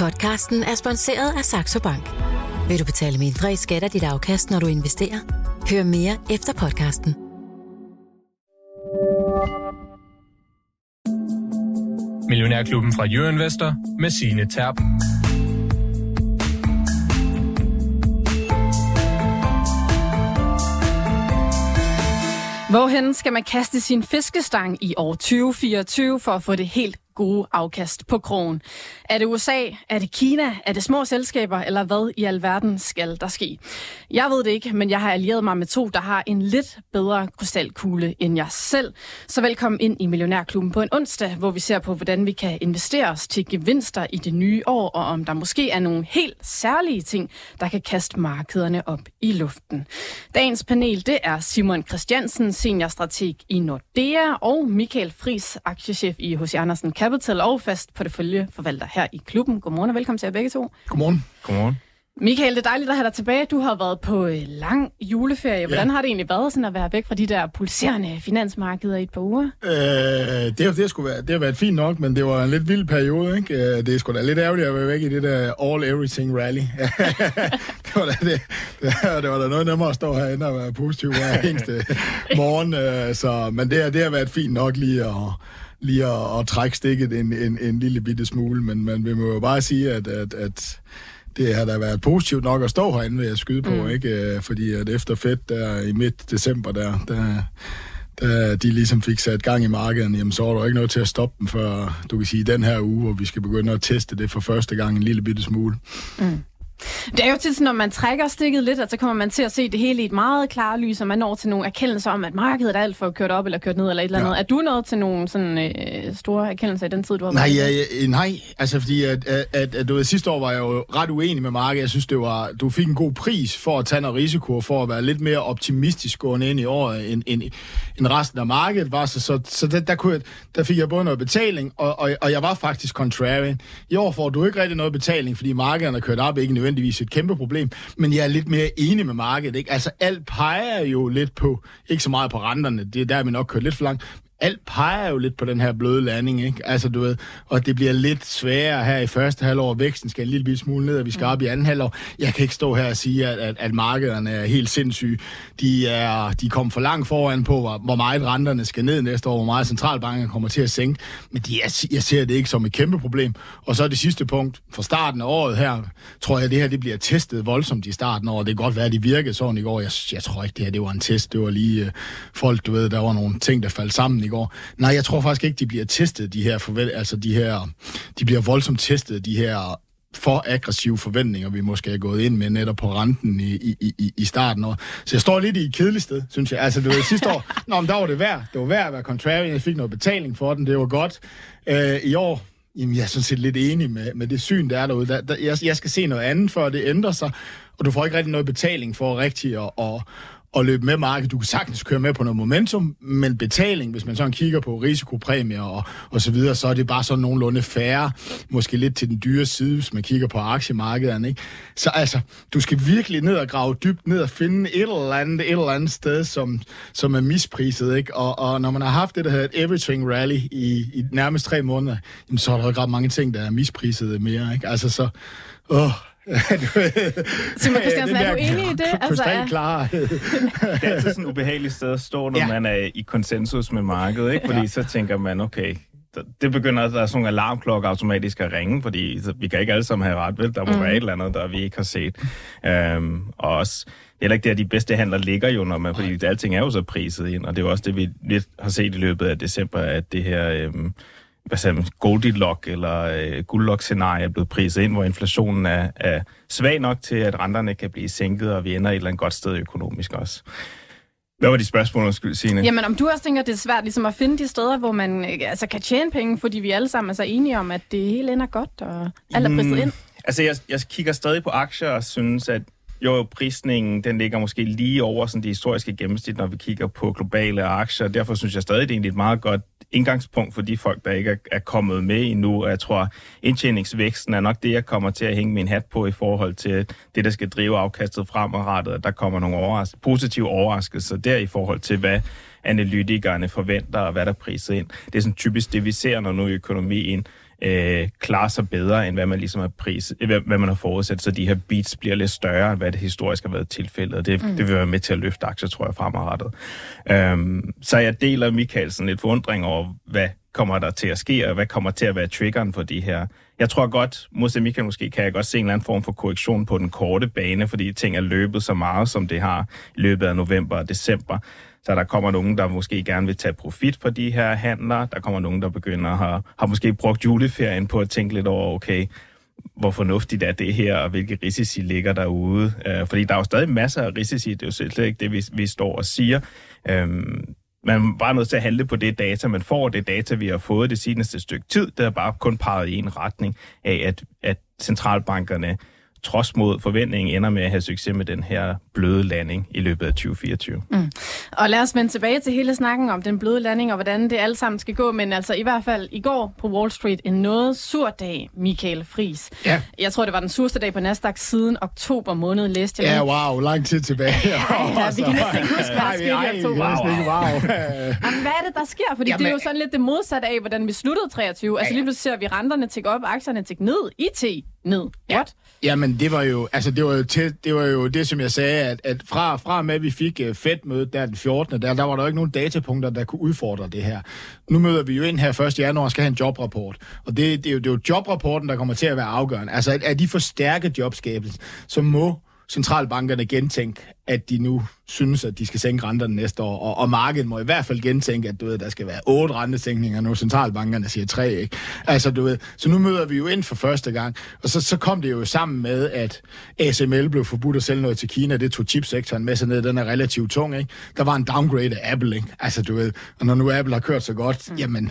Podcasten er sponsoreret af Saxo Bank. Vil du betale mindre i skat af dit afkast, når du investerer? Hør mere efter podcasten. Millionærklubben fra Jørgen Investor med sine Terp. Hvorhen skal man kaste sin fiskestang i år 2024 for at få det helt gode afkast på krogen. Er det USA? Er det Kina? Er det små selskaber? Eller hvad i alverden skal der ske? Jeg ved det ikke, men jeg har allieret mig med to, der har en lidt bedre krystalkugle end jeg selv. Så velkommen ind i Millionærklubben på en onsdag, hvor vi ser på, hvordan vi kan investere os til gevinster i det nye år, og om der måske er nogle helt særlige ting, der kan kaste markederne op i luften. Dagens panel, det er Simon Christiansen, seniorstrateg i Nordea, og Michael Fris, aktiechef i H.C. Andersen Capital og fast porteføljeforvalter her i klubben. Godmorgen og velkommen til jer begge to. Godmorgen. Godmorgen. Michael, det er dejligt at have dig tilbage. Du har været på øh, lang juleferie. Hvordan ja. har det egentlig været sådan at være væk fra de der pulserende finansmarkeder i et par uger? Øh, det, det, skulle være, det har været fint nok, men det var en lidt vild periode. Ikke? Øh, det er sgu da lidt ærgerligt at være væk i det der all-everything rally. det, var da, det, det var da noget nemmere at stå herinde og være positiv hver eneste morgen. Øh, så, men det, det har været fint nok lige at lige at, at trække stikket en, en, en lille bitte smule, men man vil jo bare sige, at, at, at det har da været positivt nok at stå herinde ved at skyde på, mm. ikke? Øh, fordi at efter fedt der i midt december der, der, der de ligesom fik sat gang i markedet, jamen så var der ikke noget til at stoppe dem før, du kan sige, den her uge, hvor vi skal begynde at teste det for første gang en lille bitte smule. Mm. Det er jo til, når man trækker stikket lidt, at så kommer man til at se det hele i et meget klart lys, og man når til nogle erkendelser om, at markedet er alt for kørt op eller kørt ned eller et eller andet. Ja. Er du nået til nogle sådan, øh, store erkendelser i den tid, du har nej, været ja, ja, Nej, altså fordi at, at, at, at, du ved, sidste år var jeg jo ret uenig med markedet. Jeg synes, det var, du fik en god pris for at tage noget risiko, for at være lidt mere optimistisk gående ind i året, end, end, end resten af markedet var. Så, så, så der, der, kunne jeg, der fik jeg både noget betaling, og, og, og jeg var faktisk contrarian. I år får du ikke rigtig noget betaling, fordi markedet er kørt op, ikke nødvendigvis et kæmpe problem, men jeg er lidt mere enig med markedet. Ikke? Altså, alt peger jo lidt på, ikke så meget på renterne, det er der, vi nok kører lidt for langt, alt peger jo lidt på den her bløde landing, ikke? Altså, du ved, og det bliver lidt sværere her i første halvår. Væksten skal en lille smule ned, og vi skal op i anden halvår. Jeg kan ikke stå her og sige, at, at, at markederne er helt sindssyge. De er, de kommer for langt foran på, hvor, hvor meget renterne skal ned næste år, hvor meget centralbanken kommer til at sænke. Men de er, jeg ser det ikke som et kæmpe problem. Og så det sidste punkt, fra starten af året her, tror jeg, at det her det bliver testet voldsomt i starten af året. Det kan godt være, at de virkede sådan i går. Jeg, jeg tror ikke, det her det var en test. Det var lige øh, folk, du ved, der var nogle ting, der faldt sammen går. Nej, jeg tror faktisk ikke, de bliver testet, de her forvent- altså de her, de bliver voldsomt testet, de her for aggressive forventninger, vi måske er gået ind med netop på renten i, i, i, i starten. Og, så jeg står lidt i et kedeligt sted, synes jeg. Altså, det var sidste år, nå, men der var det værd. Det var værd at være contrarian. Jeg fik noget betaling for den. Det var godt. Øh, I år, jamen, jeg er sådan set lidt enig med, med det syn, der er derude. Der, der, jeg, jeg skal se noget andet, før det ændrer sig. Og du får ikke rigtig noget betaling for rigtigt at, at, at løbe med markedet. Du kan sagtens køre med på noget momentum, men betaling, hvis man sådan kigger på risikopræmier og, og så videre, så er det bare sådan nogenlunde færre, måske lidt til den dyre side, hvis man kigger på aktiemarkedet. Ikke? Så altså, du skal virkelig ned og grave dybt ned og finde et eller andet, et eller andet sted, som, som er mispriset. Ikke? Og, og når man har haft det, der hedder et everything rally i, i nærmest tre måneder, jamen, så er der jo ret mange ting, der er mispriset mere. Ikke? Altså så, åh, Simon Christiansen, er du enig i det? Altså, er... det er altid sådan et ubehageligt sted at stå, når ja. man er i konsensus med markedet, ikke? Fordi ja. så tænker man, okay, det begynder, der er sådan nogle alarmklokker automatisk at ringe, fordi vi kan ikke alle sammen have ret, vel? Der må mm. være et eller andet, der vi ikke har set. Um, og også, det er heller ikke at de bedste handler ligger jo, når man, fordi alting er jo så priset ind, og det er jo også det, vi lidt har set i løbet af december, at det her... Um, hvad siger Goldilocks eller øh, Guldlok-scenarie er blevet priset ind, hvor inflationen er, er svag nok til, at renterne kan blive sænket, og vi ender et eller andet godt sted økonomisk også. Hvad var de spørgsmål, skulle Signe? Jamen, om du også tænker, det er svært ligesom at finde de steder, hvor man øh, altså, kan tjene penge, fordi vi alle sammen er så enige om, at det hele ender godt, og alt er priset mm, ind? Altså, jeg, jeg kigger stadig på aktier og synes, at jo, prisningen den ligger måske lige over sådan det historiske gennemsnit, når vi kigger på globale aktier. Derfor synes jeg stadig, det er egentlig et meget godt indgangspunkt for de folk, der ikke er, kommet med endnu. Og jeg tror, indtjeningsvæksten er nok det, jeg kommer til at hænge min hat på i forhold til det, der skal drive afkastet fremadrettet. Der kommer nogle overras- positive overraskelser der i forhold til, hvad analytikerne forventer og hvad der priser ind. Det er sådan typisk det, vi ser, når nu økonomien øh, klarer sig bedre, end hvad man ligesom har pris, hvad, hvad man har forudsat, så de her beats bliver lidt større, end hvad det historisk har været tilfældet, og det, mm. det vil være med til at løfte aktier, tror jeg, fremadrettet. Øhm, så jeg deler Michaelsen lidt forundring over, hvad kommer der til at ske, og hvad kommer til at være triggeren for de her. Jeg tror godt, mod Michael måske, kan jeg godt se en eller anden form for korrektion på den korte bane, fordi ting er løbet så meget, som det har i løbet af november og december. Så der kommer nogen, der måske gerne vil tage profit for de her handler. Der kommer nogen, der begynder at have, har måske brugt juleferien på at tænke lidt over, okay, hvor fornuftigt er det her, og hvilke risici ligger derude. Øh, fordi der er jo stadig masser af risici, det er jo slet ikke det, vi, vi står og siger. Um, man er bare nødt til at handle på det data, man får. Det data, vi har fået det seneste stykke tid, der er bare kun peget i en retning af, at, at centralbankerne trods mod forventningen ender med at have succes med den her bløde landing i løbet af 2024. Mm. Og lad os vende tilbage til hele snakken om den bløde landing og hvordan det alt sammen skal gå, men altså i hvert fald i går på Wall Street en noget sur dag, Michael Fris. Ja. Jeg tror, det var den surste dag på Nasdaq siden oktober måned, læste jeg. Ja, wow, lang tid tilbage. ja, ja, vi kan næsten ikke huske, hvad der skete i oktober. Wow. Jamen, hvad er det, der sker? Fordi Jamen, det er jo sådan lidt det modsatte af, hvordan vi sluttede 23. Altså lige pludselig ser vi renterne tække op, aktierne tække ned, IT ned. What? Ja. Jamen, det var jo, altså, det var jo, til, det, var jo det, som jeg sagde, at, at fra, fra med, at vi fik øh, uh, Fed-mødet der den 14. Der, der var der jo ikke nogen datapunkter, der kunne udfordre det her. Nu møder vi jo ind her 1. januar og skal have en jobrapport. Og det, det, er jo, det er jo jobrapporten, der kommer til at være afgørende. Altså, at, at de forstærket jobskabelse, så må centralbankerne gentænke, at de nu synes, at de skal sænke renterne næste år, og, og markedet må i hvert fald gentænke, at du ved, der skal være otte rentesænkninger, når centralbankerne siger tre, ikke? Altså, du ved, så nu møder vi jo ind for første gang, og så, så kom det jo sammen med, at ASML blev forbudt at sælge noget til Kina, det tog chipsektoren med sig ned, den er relativt tung, ikke? Der var en downgrade af Apple, ikke? Altså, du ved, og når nu Apple har kørt så godt, mm. jamen,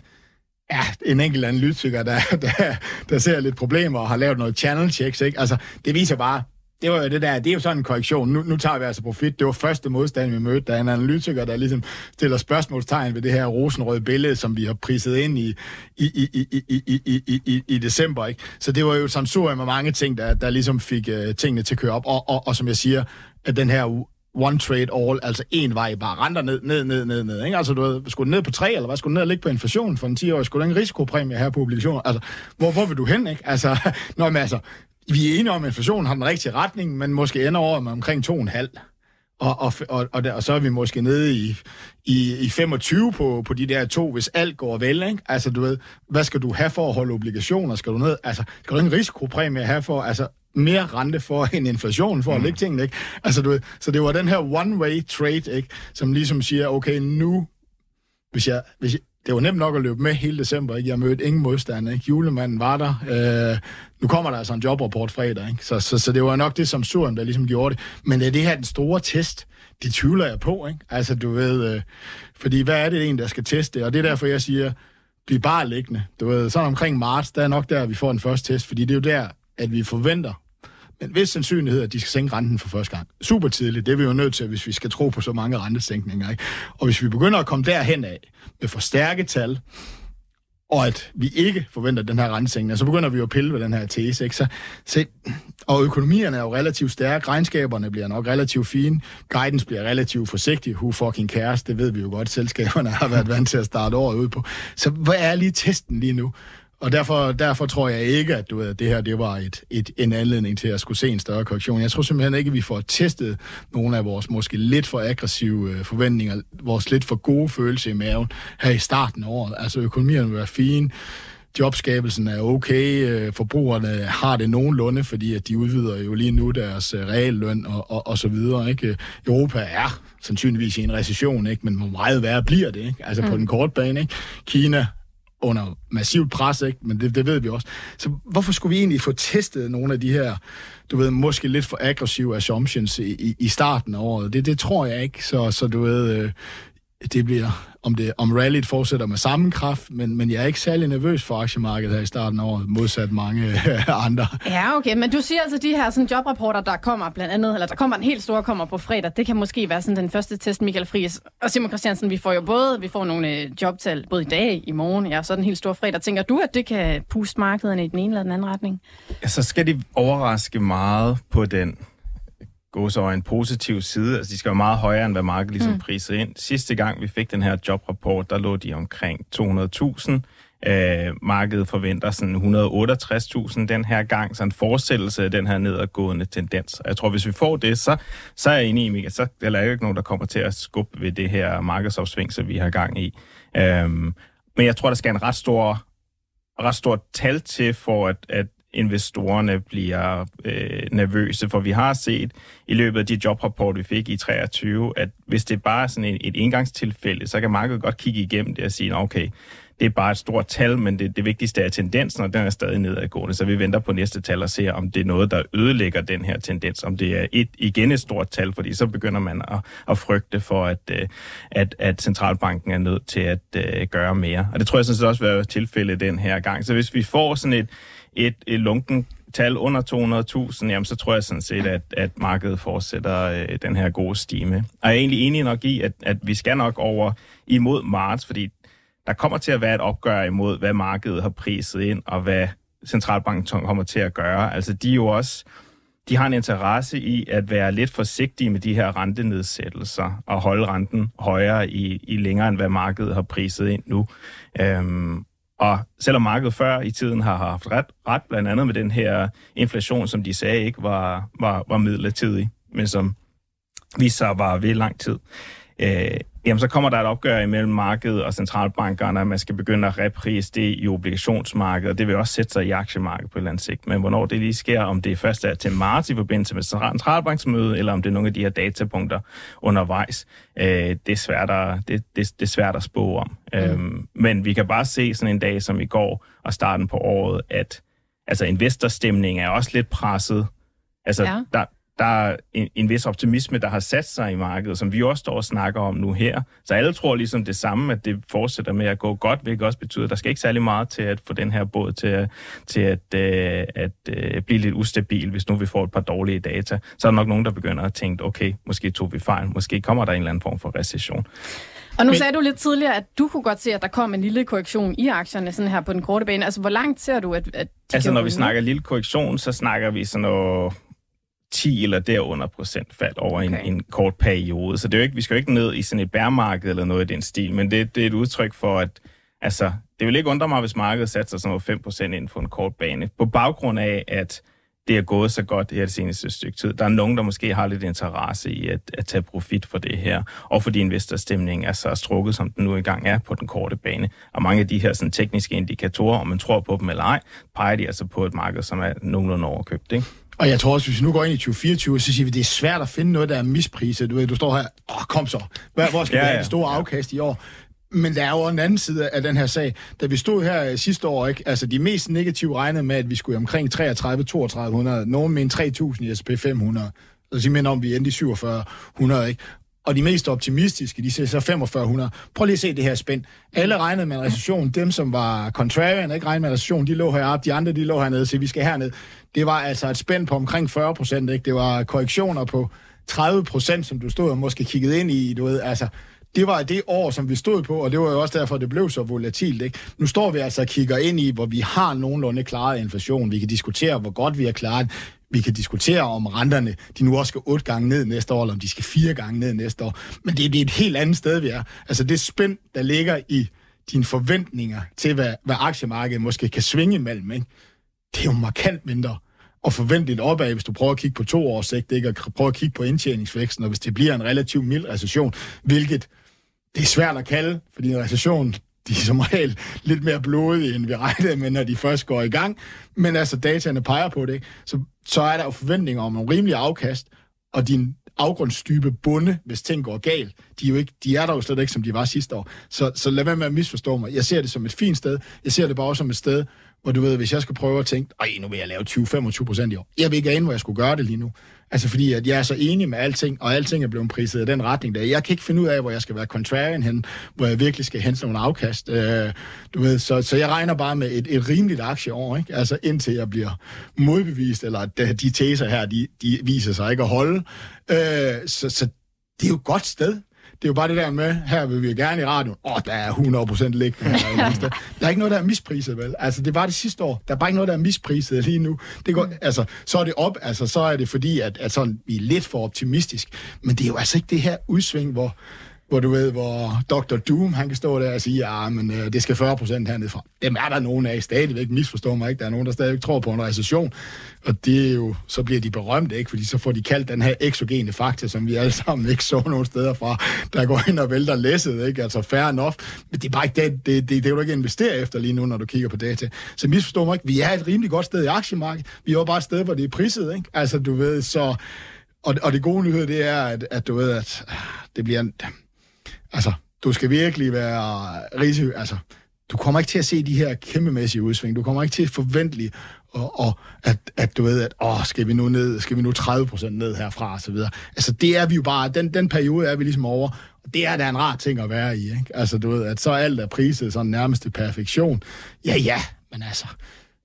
ja, en enkelt analytiker, der, der, der ser lidt problemer og har lavet noget channel checks, ikke? Altså, det viser bare, det var jo det der, det er jo sådan en korrektion. Nu, nu tager vi altså profit. Det var første modstand, vi mødte. Der er en analytiker, der ligesom stiller spørgsmålstegn ved det her rosenrøde billede, som vi har priset ind i, i, i, i, i, i, i, i, i december. Ikke? Så det var jo et samsurium med mange ting, der, der ligesom fik uh, tingene til at køre op. Og, og, og som jeg siger, at den her one trade all, altså en vej, bare renter ned, ned, ned, ned, ned. Ikke? Altså, du ved, skulle ned på 3, eller hvad? Skulle ned og ligge på inflation for en 10 år? Skulle der en risikopræmie her på obligationer? Altså, hvor, hvor vil du hen, ikke? Altså, når man altså, vi er enige om, at inflationen har den rigtige retning, men måske ender over med omkring 2,5. Og, og, og, og, og så er vi måske nede i, i, i 25 på, på de der to, hvis alt går vel. Ikke? Altså, du ved, hvad skal du have for at holde obligationer? Skal du ned? Altså, skal du en risikopræmie have for? Altså, mere rente for en inflation for mm. at lægge tingene, ikke? Altså, du ved, så det var den her one-way trade, ikke? Som ligesom siger, okay, nu, hvis jeg, hvis jeg, det var nemt nok at løbe med hele december. Ikke? Jeg mødte ingen modstand. Ikke? Julemanden var der. Øh, nu kommer der altså en jobrapport fredag. Ikke? Så, så, så det var nok det, som Suren, der ligesom gjorde det. Men er det her den store test? Det tvivler jeg på. Ikke? Altså, du ved... Øh, fordi hvad er det en, der skal teste? Og det er derfor, jeg siger, bliv bare liggende. Du ved, sådan omkring marts, der er nok der, vi får den første test. Fordi det er jo der, at vi forventer men hvis sandsynlighed, at de skal sænke renten for første gang. Super tidligt, det er vi jo nødt til, hvis vi skal tro på så mange rentesænkninger. Ikke? Og hvis vi begynder at komme derhen af med forstærket tal, og at vi ikke forventer den her rensning, så begynder vi jo at pille ved den her tese. Ikke? Så, se, og økonomierne er jo relativt stærke, regnskaberne bliver nok relativt fine, guidance bliver relativt forsigtig, who fucking cares, det ved vi jo godt, selskaberne har været vant til at starte året ud på. Så hvad er lige testen lige nu? Og derfor, derfor tror jeg ikke, at du ved, at det her det var et, et, en anledning til at skulle se en større korrektion. Jeg tror simpelthen ikke, at vi får testet nogle af vores måske lidt for aggressive øh, forventninger, vores lidt for gode følelse i maven her i starten af året. Altså økonomien vil være fin, jobskabelsen er okay, øh, forbrugerne har det nogenlunde, fordi at de udvider jo lige nu deres øh, realløn og, og, og så videre. Ikke? Europa er sandsynligvis i en recession, ikke? men hvor meget værre bliver det, ikke? altså mm. på den korte bane. Ikke? Kina under massivt pres, ikke? men det, det ved vi også. Så hvorfor skulle vi egentlig få testet nogle af de her, du ved, måske lidt for aggressive assumptions i, i, i starten af året? Det, det tror jeg ikke, så, så du ved, øh, det bliver om, det, om rallyet fortsætter med samme kraft, men, men jeg er ikke særlig nervøs for aktiemarkedet her i starten af året, modsat mange andre. Ja, okay, men du siger altså, de her sådan, jobrapporter, der kommer blandt andet, eller der kommer en helt stor kommer på fredag, det kan måske være sådan den første test, Michael Friis og Simon Christiansen, vi får jo både, vi får nogle øh, jobtal både i dag, i morgen, ja, så den helt store fredag. Tænker du, at det kan puste markederne i den ene eller den anden retning? Ja, så skal de overraske meget på den gå så en positiv side. Altså, de skal være meget højere, end hvad markedet ligesom mm. priser ind. Sidste gang, vi fik den her jobrapport, der lå de omkring 200.000. Øh, markedet forventer sådan 168.000 den her gang, så en forestillelse af den her nedadgående tendens. Jeg tror, hvis vi får det, så, så er jeg enig i, Mika, så er der ikke nogen, der kommer til at skubbe ved det her markedsopsving, som vi har gang i. Øh, men jeg tror, der skal en ret stor, ret stor tal til, for at, at investorerne bliver øh, nervøse, for vi har set i løbet af de jobrapporter, vi fik i 23, at hvis det bare er sådan et, et engangstilfælde, så kan markedet godt kigge igennem det og sige, okay, det er bare et stort tal, men det, det vigtigste er tendensen, og den er stadig nedadgående. Så vi venter på næste tal og ser, om det er noget, der ødelægger den her tendens, om det er et, igen et stort tal, fordi så begynder man at, at frygte for, at, øh, at, at centralbanken er nødt til at uh, gøre mere. Og det tror jeg sådan set også vil være tilfældet den her gang. Så hvis vi får sådan et, et, et lunken tal under 200.000, jamen så tror jeg sådan set, at, at markedet fortsætter øh, den her gode stime. Og jeg er egentlig enig nok i, at, at vi skal nok over imod marts, fordi der kommer til at være et opgør imod, hvad markedet har priset ind, og hvad centralbanken kommer til at gøre. Altså de er jo også, de har en interesse i at være lidt forsigtige med de her rentenedsættelser og holde renten højere i, i længere, end hvad markedet har priset ind nu. Øhm, og selvom markedet før i tiden har haft ret, ret blandt andet med den her inflation, som de sagde ikke var, var, var midlertidig, men som viser så var ved lang tid, øh, jamen så kommer der et opgør imellem markedet og centralbankerne, at man skal begynde at reprise det i obligationsmarkedet, og det vil også sætte sig i aktiemarkedet på et eller andet sigt. Men hvornår det lige sker, om det først er til marts i forbindelse med centralbanksmøde, eller om det er nogle af de her datapunkter undervejs, øh, det, er svært at, det, det, det er svært at spå om. Mm. Øhm, men vi kan bare se sådan en dag som i går og starten på året, at altså investorstemning er også lidt presset. Altså, ja. der, der er en, en vis optimisme, der har sat sig i markedet, som vi også står og snakker om nu her. Så alle tror ligesom det samme, at det fortsætter med at gå godt, hvilket også betyder, at der skal ikke særlig meget til at få den her båd til at, til at, øh, at øh, blive lidt ustabil, hvis nu vi får et par dårlige data. Så er der nok nogen, der begynder at tænke, okay, måske tog vi fejl, måske kommer der en eller anden form for recession. Og nu Men, sagde du lidt tidligere, at du kunne godt se, at der kom en lille korrektion i aktierne sådan her på den korte bane. Altså, hvor langt ser du, at, at de Altså, når vi snakker lille korrektion, så snakker vi sådan noget 10 eller derunder procent fald over okay. en, en kort periode. Så det er jo ikke, vi skal jo ikke ned i sådan et bærmarked eller noget i den stil, men det, det er et udtryk for, at altså, det vil ikke undre mig, hvis markedet satte sig sådan noget 5% inden for en kort bane. På baggrund af, at det er gået så godt her det seneste stykke tid. Der er nogen, der måske har lidt interesse i at, at tage profit for det her, og fordi investorstemningen er så strukket, som den nu engang er på den korte bane. Og mange af de her sådan, tekniske indikatorer, om man tror på dem eller ej, peger de altså på et marked, som er nogenlunde overkøbt. Ikke? Og jeg tror også, hvis vi nu går ind i 2024, så siger vi, at det er svært at finde noget, der er mispriset. Du, ved, du står her, åh, kom så, hvor skal ja, vi have ja. det store afkast i år? Men der er jo en anden side af den her sag. Da vi stod her øh, sidste år, ikke? altså de mest negative regnede med, at vi skulle omkring 33-3200, nogen med en 3000 i SP 500. Så siger om, vi endte i 4700, ikke? Og de mest optimistiske, de ser så 4500. Prøv lige at se det her spænd. Alle regnede med en recession. Dem, som var contrarian, ikke regnede med en recession, de lå heroppe. De andre, de lå hernede, så vi skal herned. Det var altså et spænd på omkring 40 procent. Det var korrektioner på 30 procent, som du stod og måske kiggede ind i. Du ved, altså, det var det år, som vi stod på, og det var jo også derfor, det blev så volatilt. Ikke? Nu står vi altså og kigger ind i, hvor vi har nogenlunde klaret inflation. Vi kan diskutere, hvor godt vi har klaret vi kan diskutere om renterne, de nu også skal otte gange ned næste år, eller om de skal fire gange ned næste år. Men det, det er et helt andet sted, vi er. Altså det spænd, der ligger i dine forventninger til, hvad, hvad aktiemarkedet måske kan svinge imellem, ikke? det er jo markant mindre og forvente lidt opad, hvis du prøver at kigge på to års sigt, ikke? og prøver at kigge på indtjeningsvæksten, og hvis det bliver en relativt mild recession, hvilket det er svært at kalde, fordi en recession, de er som regel lidt mere blodige, end vi regnede med, når de først går i gang. Men altså, dataene peger på det. Ikke? Så, så er der jo forventninger om en rimelig afkast, og din afgrundsdybe bunde, hvis ting går galt. De er, jo ikke, de er der jo slet ikke, som de var sidste år. Så, så lad være med at misforstå mig. Jeg ser det som et fint sted. Jeg ser det bare også som et sted, hvor du ved, hvis jeg skal prøve at tænke, ej, nu vil jeg lave 20-25 procent i år. Jeg ved ikke ane, hvor jeg skulle gøre det lige nu. Altså fordi, at jeg er så enig med alting, og alting er blevet priset i den retning der. Jeg kan ikke finde ud af, hvor jeg skal være contrarian hen, hvor jeg virkelig skal hente nogle afkast. Øh, du ved, så, så jeg regner bare med et, et rimeligt aktieår, ikke? Altså indtil jeg bliver modbevist, eller at de teser her, de, de viser sig ikke at holde. Øh, så, så det er jo et godt sted det er jo bare det der med, her vil vi gerne i radioen, åh, oh, der er 100% liggende her. der er ikke noget, der er mispriset, vel? Altså, det var det sidste år. Der er bare ikke noget, der er mispriset lige nu. Det går, mm. altså, så er det op, altså, så er det fordi, at, at sådan, vi er lidt for optimistisk. Men det er jo altså ikke det her udsving, hvor hvor du ved, hvor Dr. Doom, han kan stå der og sige, ja, men øh, det skal 40 procent hernede fra. Dem er der nogen af stadigvæk, misforstår mig ikke. Der er nogen, der stadigvæk tror på en recession. Og det er jo, så bliver de berømte, ikke? Fordi så får de kaldt den her eksogene faktor, som vi alle sammen ikke så nogen steder fra, der går ind og vælter læsset, ikke? Altså fair enough. Men det er bare ikke det, det, det, det, du ikke investere efter lige nu, når du kigger på data. Så misforstår mig ikke. Vi er et rimelig godt sted i aktiemarkedet. Vi er jo bare et sted, hvor det er priset, ikke? Altså, du ved, så... Og, og det gode nyhed, det er, at, at du ved, at ah, det bliver... En, altså, du skal virkelig være risiko... Altså, du kommer ikke til at se de her kæmpemæssige udsving. Du kommer ikke til at forvente, og, og at, at du ved, at åh, skal vi nu ned, skal vi nu 30 procent ned herfra, og så videre. Altså, det er vi jo bare, den, den periode er vi ligesom over, og det er da en rar ting at være i, ikke? Altså, du ved, at så alt er priset sådan nærmest til perfektion. Ja, ja, men altså,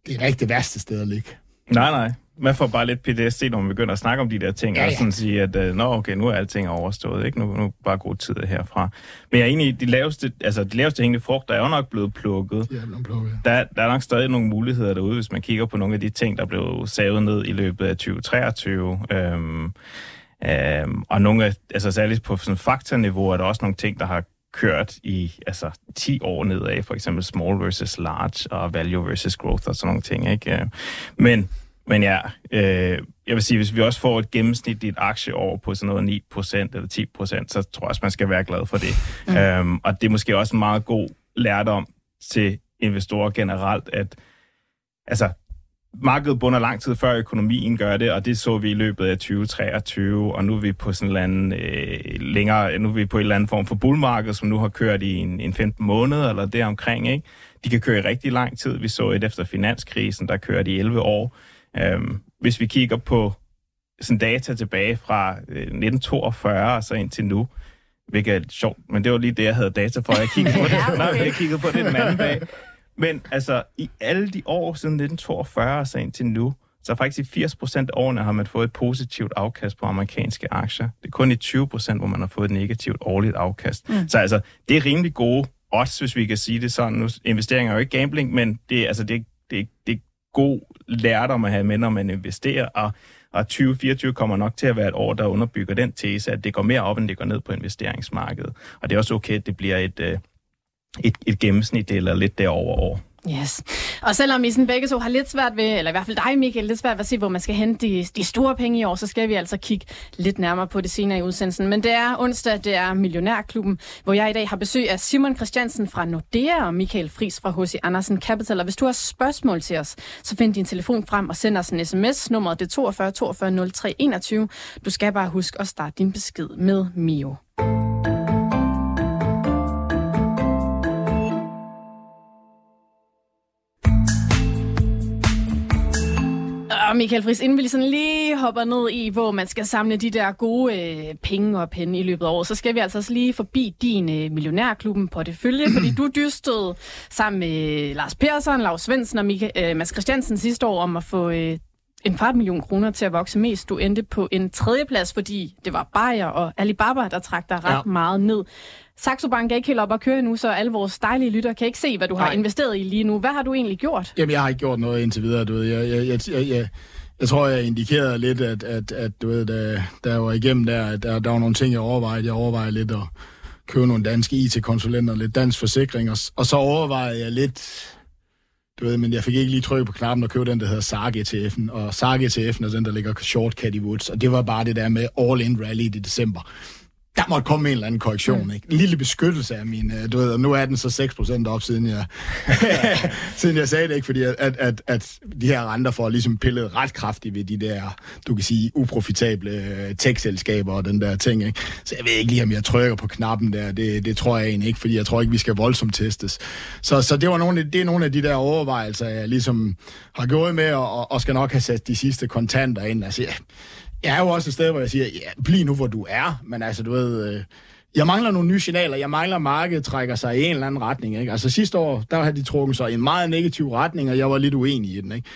det er da ikke det værste sted at ligge. Nej, nej man får bare lidt PTSD, når man begynder at snakke om de der ting, ja, ja. og sådan sige, at uh, nå, okay, nu er alting overstået, ikke? Nu, nu bare god tid herfra. Men jeg er enig i, de laveste, altså, de laveste hængende frugter er jo nok blevet plukket. De er blevet plukket, ja. der, der er nok stadig nogle muligheder derude, hvis man kigger på nogle af de ting, der blev savet ned i løbet af 2023. Øhm, øhm, og nogle af, altså særligt på sådan faktaniveau, er der også nogle ting, der har kørt i altså 10 år nedad, for eksempel small versus large og value versus growth og sådan nogle ting. Ikke? Men men ja, øh, jeg vil sige, hvis vi også får et gennemsnitligt aktieår på sådan noget 9% eller 10%, så tror jeg også, man skal være glad for det. Mm. Øhm, og det er måske også en meget god lærdom til investorer generelt, at altså, markedet bunder lang tid før økonomien gør det, og det så vi i løbet af 2023, og nu er vi på sådan en eller anden, øh, længere, nu er vi på en eller anden form for bullmarked, som nu har kørt i en, en 15 måneder eller deromkring, ikke? De kan køre i rigtig lang tid. Vi så et efter finanskrisen, der kørte i 11 år. Øhm, hvis vi kigger på sådan data tilbage fra øh, 1942 og så ind til nu, hvilket er lidt sjovt, men det var lige det, jeg havde data for. Jeg kiggede på det, ja, okay. Nej, jeg kiggede på det den anden dag. Men altså, i alle de år siden 1942 og så ind til nu, så faktisk i 80 procent af årene har man fået et positivt afkast på amerikanske aktier. Det er kun i 20 procent, hvor man har fået et negativt årligt afkast. Mm. Så altså, det er rimelig gode odds, hvis vi kan sige det sådan. Nu, investeringer er jo ikke gambling, men det, altså, det, det, det, god lærdom at have med, når man investerer, og, og 2024 kommer nok til at være et år, der underbygger den tese, at det går mere op, end det går ned på investeringsmarkedet. Og det er også okay, at det bliver et, øh, et, et gennemsnit eller lidt derover år. Yes. Og selvom I sådan begge to har lidt svært ved, eller i hvert fald dig, Michael, lidt svært ved at se, hvor man skal hente de, de store penge i år, så skal vi altså kigge lidt nærmere på det senere i udsendelsen. Men det er onsdag, det er Millionærklubben, hvor jeg i dag har besøg af Simon Christiansen fra Nordea og Michael Fris fra H.C. Andersen Capital. Og hvis du har spørgsmål til os, så find din telefon frem og send os en sms. Nummeret det er 42 42 03 21. Du skal bare huske at starte din besked med Mio. Og Michael Friis, inden vi lige, sådan lige hopper ned i, hvor man skal samle de der gode øh, penge op hen i løbet af året, så skal vi altså lige forbi din øh, millionærklubben på det følge, fordi du dystede sammen med Lars Persson, Lars Svendsen og Michael, øh, Mads Christiansen sidste år om at få øh, en kvart million kroner til at vokse mest. Du endte på en tredjeplads, fordi det var Bayer og Alibaba, der trak dig ret ja. meget ned. Saxo Bank er ikke helt op at køre nu, så alle vores dejlige lytter kan ikke se, hvad du Nej. har investeret i lige nu. Hvad har du egentlig gjort? Jamen, jeg har ikke gjort noget indtil videre, du ved. Jeg, jeg, jeg, jeg, jeg, jeg tror, jeg indikerede lidt, at, at, at du ved, da, da jeg var igennem der, at der, der var nogle ting, jeg overvejede. Jeg overvejede lidt at købe nogle danske IT-konsulenter, lidt dansk forsikring, og, og så overvejede jeg lidt, du ved, men jeg fik ikke lige trykket på knappen og købe den, der hedder SARG ETF'en, og SARG ETF'en er den, der ligger short Caddy Woods, og det var bare det der med all-in rally i december der måtte komme en eller anden korrektion. Ikke? En lille beskyttelse af min, øh, du ved, og nu er den så 6% op, siden jeg, siden jeg sagde det, ikke? fordi at, at, at, de her renter får ligesom pillet ret kraftigt ved de der, du kan sige, uprofitable øh, tech-selskaber og den der ting. Ikke? Så jeg ved ikke lige, om jeg trykker på knappen der, det, det tror jeg egentlig ikke, fordi jeg tror ikke, vi skal voldsomt testes. Så, så det, var nogle, det er nogle af de der overvejelser, jeg ligesom har gået med, og, og skal nok have sat de sidste kontanter ind. Altså, jeg er jo også et sted, hvor jeg siger, ja, bliv nu, hvor du er. Men altså, du ved, øh, jeg mangler nogle nye signaler. Jeg mangler, at markedet trækker sig i en eller anden retning. Ikke? Altså sidste år, der havde de trukket sig i en meget negativ retning, og jeg var lidt uenig i den. Ikke?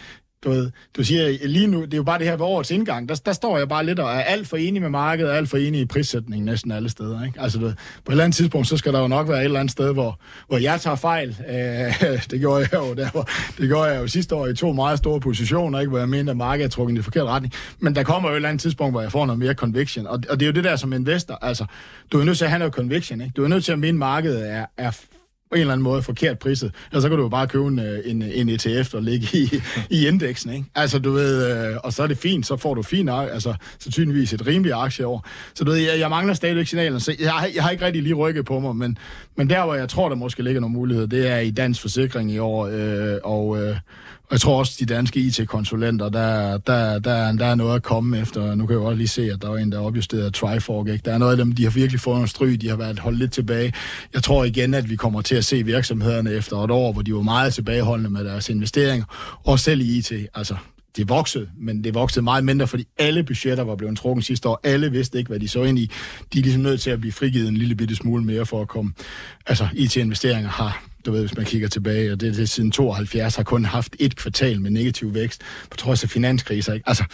Du, ved, du siger lige nu, det er jo bare det her ved årets indgang, der, der står jeg bare lidt og er alt for enig med markedet, alt for enig i prissætningen næsten alle steder. Ikke? Altså, du, ved, på et eller andet tidspunkt, så skal der jo nok være et eller andet sted, hvor, hvor jeg tager fejl. Øh, det gjorde jeg jo der, hvor, det gjorde jeg jo sidste år i to meget store positioner, ikke? hvor jeg mente, at markedet er trukket i forkert retning. Men der kommer jo et eller andet tidspunkt, hvor jeg får noget mere conviction. Og, og det er jo det der som investor. Altså, du er nødt til at have noget conviction. Ikke? Du er nødt til at mene, at markedet er, er på en eller anden måde forkert priset. Og så kan du jo bare købe en, øh, en, en ETF og ligge i, i indeksen, ikke? Altså, du ved, øh, og så er det fint, så får du fint, altså, sandsynligvis et rimeligt aktieår. Så du ved, jeg, jeg mangler stadigvæk signalen, så jeg, jeg har ikke rigtig lige rykket på mig, men, men der, hvor jeg tror, der måske ligger nogle muligheder, det er i dansk forsikring i år, øh, og, øh, og jeg tror også, de danske IT-konsulenter, der, der, der, der er noget at komme efter. Nu kan jeg jo også lige se, at der er en, der opjusterede Trifork. Ikke? Der er noget af dem, de har virkelig fået en stryg, de har været holdt lidt tilbage. Jeg tror igen, at vi kommer til at se virksomhederne efter et år, hvor de var meget tilbageholdende med deres investeringer, og selv i IT. Altså, det voksede, men det voksede meget mindre, fordi alle budgetter var blevet trukket sidste år. Alle vidste ikke, hvad de så ind i. De er ligesom nødt til at blive frigivet en lille bitte smule mere for at komme. Altså, IT-investeringer har du ved, hvis man kigger tilbage, og det, det siden 72 har kun haft et kvartal med negativ vækst, på trods af finanskriser. Ikke? Altså,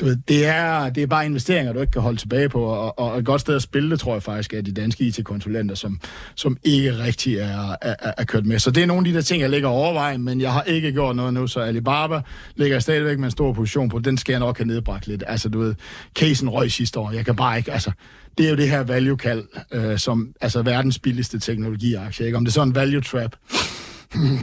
du ved, det, er, det er bare investeringer, du ikke kan holde tilbage på, og, og et godt sted at spille det, tror jeg faktisk, er de danske IT-konsulenter, som, som ikke rigtig er, er, er, kørt med. Så det er nogle af de der ting, jeg ligger overvejen, men jeg har ikke gjort noget nu, så Alibaba ligger stadigvæk med en stor position på. Den skal jeg nok have nedbragt lidt. Altså, du ved, casen røg sidste år. Jeg kan bare ikke, altså, det er jo det her value-kald, øh, som altså verdens billigste teknologiaktie. Ikke? Om det er sådan en value-trap, det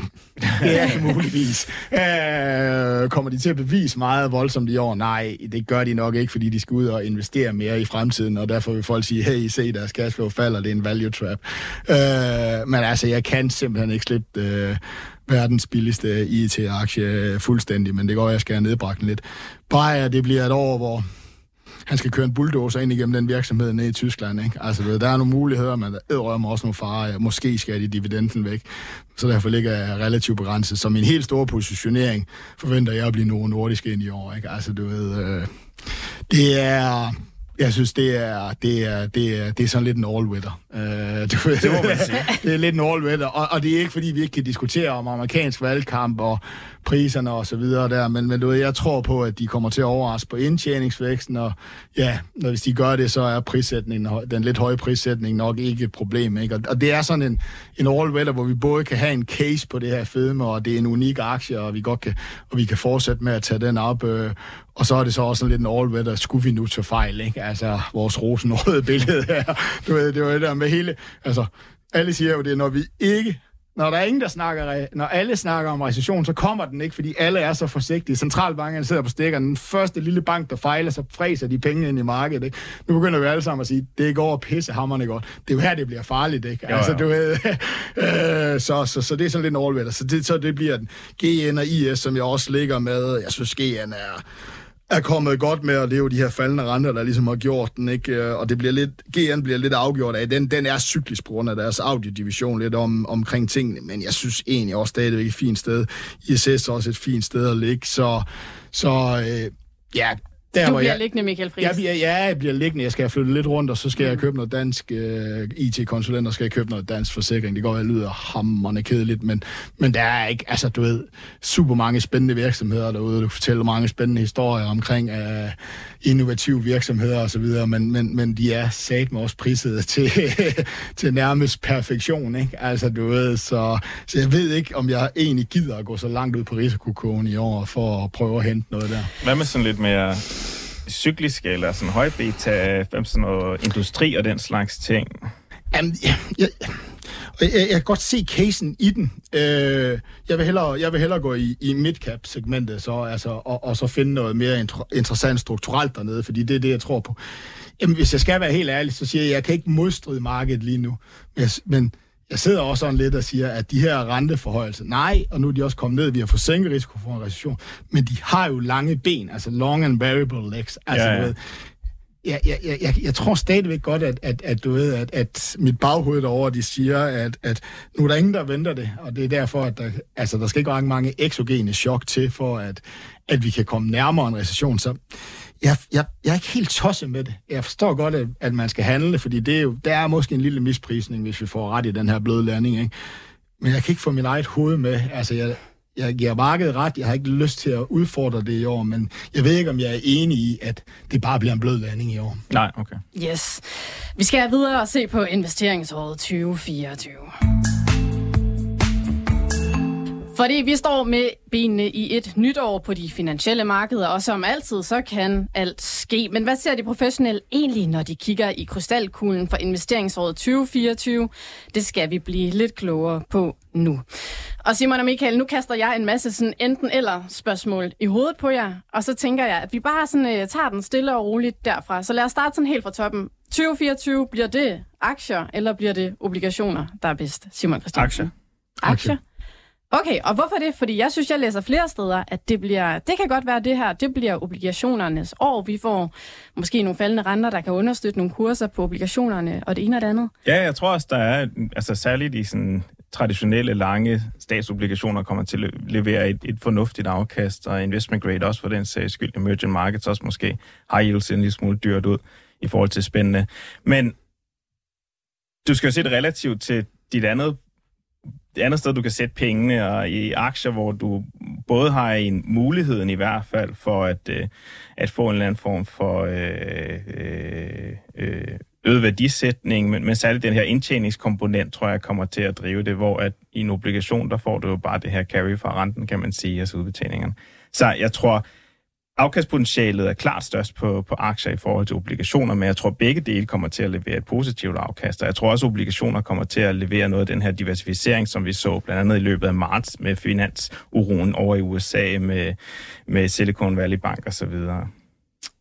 er det muligvis. Øh, kommer de til at bevise meget voldsomt i år? Nej, det gør de nok ikke, fordi de skal ud og investere mere i fremtiden, og derfor vil folk sige, hey, se, deres cashflow falder, det er en value trap. Øh, men altså, jeg kan simpelthen ikke slippe øh, verdens billigste IT-aktie fuldstændig, men det går, jeg skal have nedbragt lidt. Bare det bliver et år, hvor han skal køre en bulldozer ind igennem den virksomhed ned i Tyskland. Ikke? Altså, der er nogle muligheder, men der er også nogle farer. Måske skal de dividenden væk. Så derfor ligger jeg relativt begrænset. Så min helt store positionering forventer jeg at blive nogen nordisk ind i år. Ikke? Altså, du ved, øh, det er jeg synes, det er, det er, det er, det er sådan lidt en all-weather. Uh, du ved, det må man sige. det er lidt en all-weather, og, og det er ikke, fordi vi ikke kan diskutere om amerikansk valgkamp og priserne og så videre der, men, men du ved, jeg tror på, at de kommer til at overraske på indtjeningsvæksten, og ja, når hvis de gør det, så er prissætningen, den lidt høje prissætning nok ikke et problem, ikke? Og, og det er sådan en, en all-weather, hvor vi både kan have en case på det her fedme, og det er en unik aktie, og vi godt kan, og vi kan fortsætte med at tage den op, øh, og så er det så også lidt en all-weather, skulle vi nu tage fejl, ikke? Altså, vores rosenrøde billede her. Du ved, det var det der med hele... Altså, alle siger jo det, når vi ikke når der er ingen, der snakker, når alle snakker om recession, så kommer den ikke, fordi alle er så forsigtige. Centralbankerne sidder på stikkerne. Den første lille bank, der fejler, så fræser de penge ind i markedet. Ikke? Nu begynder vi alle sammen at sige, det går pisse hammerne godt. Det er jo her, det bliver farligt. Ikke? Jo, altså, du ved, øh, så, så, så, det er sådan lidt en all så det, så det bliver den. GN og IS, som jeg også ligger med, jeg synes, GN er er kommet godt med at leve de her faldende renter, der ligesom har gjort den, ikke? Øh, og det bliver lidt, GN bliver lidt afgjort af, den, den er cyklisk på grund af deres audiodivision lidt om, omkring tingene, men jeg synes egentlig også stadigvæk et fint sted. ISS er også et fint sted at ligge, så, så øh, ja, der, du bliver jeg, liggende, Michael Friis. Jeg bliver, ja, jeg bliver liggende. Jeg skal flytte lidt rundt, og så skal mm. jeg købe noget dansk øh, IT-konsulent, og skal jeg købe noget dansk forsikring. Det går, jeg lyder hammerende kedeligt, men, men der er ikke, altså du ved, super mange spændende virksomheder derude. Du fortæller mange spændende historier omkring uh, innovative virksomheder og så videre, men, men, men de er sat med også priset til, til nærmest perfektion, ikke? Altså du ved, så, så jeg ved ikke, om jeg egentlig gider at gå så langt ud på risikokogen i år for at prøve at hente noget der. Hvad med sådan lidt mere cykliske eller sådan høj beta, sådan noget industri og den slags ting? Jamen, jeg, jeg, jeg, jeg kan godt se casen i den. Øh, jeg, vil hellere, jeg vil hellere gå i, i midcap-segmentet så, altså, og, og så finde noget mere interessant strukturelt dernede, fordi det er det, jeg tror på. Jamen, hvis jeg skal være helt ærlig, så siger jeg, at jeg kan ikke modstride markedet lige nu. Men, men jeg sidder også sådan lidt og siger, at de her renteforhøjelser, nej, og nu er de også kommet ned, vi har fået sænket risiko for en recession, men de har jo lange ben, altså long and variable legs. Altså, ja, ja. Ved, jeg, jeg, jeg, jeg tror stadigvæk godt, at, at, at du ved, at, at mit baghoved derovre, de siger, at, at nu er der ingen, der venter det, og det er derfor, at der, altså, der skal ikke ret mange eksogene chok til, for at, at vi kan komme nærmere en recession. Så jeg, jeg, jeg er ikke helt tosset med det. Jeg forstår godt, at, at man skal handle, fordi det er jo, der er måske en lille misprisning, hvis vi får ret i den her bløde landing. Ikke? Men jeg kan ikke få min eget hoved med. Altså, jeg, jeg giver markedet ret. Jeg har ikke lyst til at udfordre det i år, men jeg ved ikke, om jeg er enig i, at det bare bliver en blød landing i år. Nej, okay. Yes. Vi skal videre og se på investeringsåret 2024. Fordi vi står med benene i et nyt år på de finansielle markeder, og som altid, så kan alt ske. Men hvad ser de professionelle egentlig, når de kigger i krystalkuglen for investeringsåret 2024? Det skal vi blive lidt klogere på nu. Og Simon og Michael, nu kaster jeg en masse sådan enten eller spørgsmål i hovedet på jer, og så tænker jeg, at vi bare sådan, uh, tager den stille og roligt derfra. Så lad os starte sådan helt fra toppen. 2024, bliver det aktier, eller bliver det obligationer, der er bedst? Simon Christiansen. Aktier. Aktier. Okay, og hvorfor det? Fordi jeg synes, jeg læser flere steder, at det bliver, det kan godt være det her, det bliver obligationernes år. Vi får måske nogle faldende renter, der kan understøtte nogle kurser på obligationerne, og det ene og det andet. Ja, jeg tror også, der er, altså særligt i sådan traditionelle lange statsobligationer kommer til at levere et, et fornuftigt afkast, og investment grade også for den sags skyld. Emerging markets også måske high yield en lille smule dyrt ud i forhold til spændende. Men du skal jo se det relativt til dit andet det andet sted, du kan sætte pengene, og i aktier, hvor du både har en muligheden i hvert fald for at, øh, at få en eller anden form for øh, øh, øh, øget værdisætning, men, men særligt den her indtjeningskomponent, tror jeg, kommer til at drive det, hvor at i en obligation, der får du jo bare det her carry fra renten, kan man sige, altså udbetalingerne. Så jeg tror, afkastpotentialet er klart størst på, på aktier i forhold til obligationer, men jeg tror, begge dele kommer til at levere et positivt afkast. Og jeg tror også, at obligationer kommer til at levere noget af den her diversificering, som vi så blandt andet i løbet af marts med finansuroen over i USA med, med Silicon Valley Bank og så videre.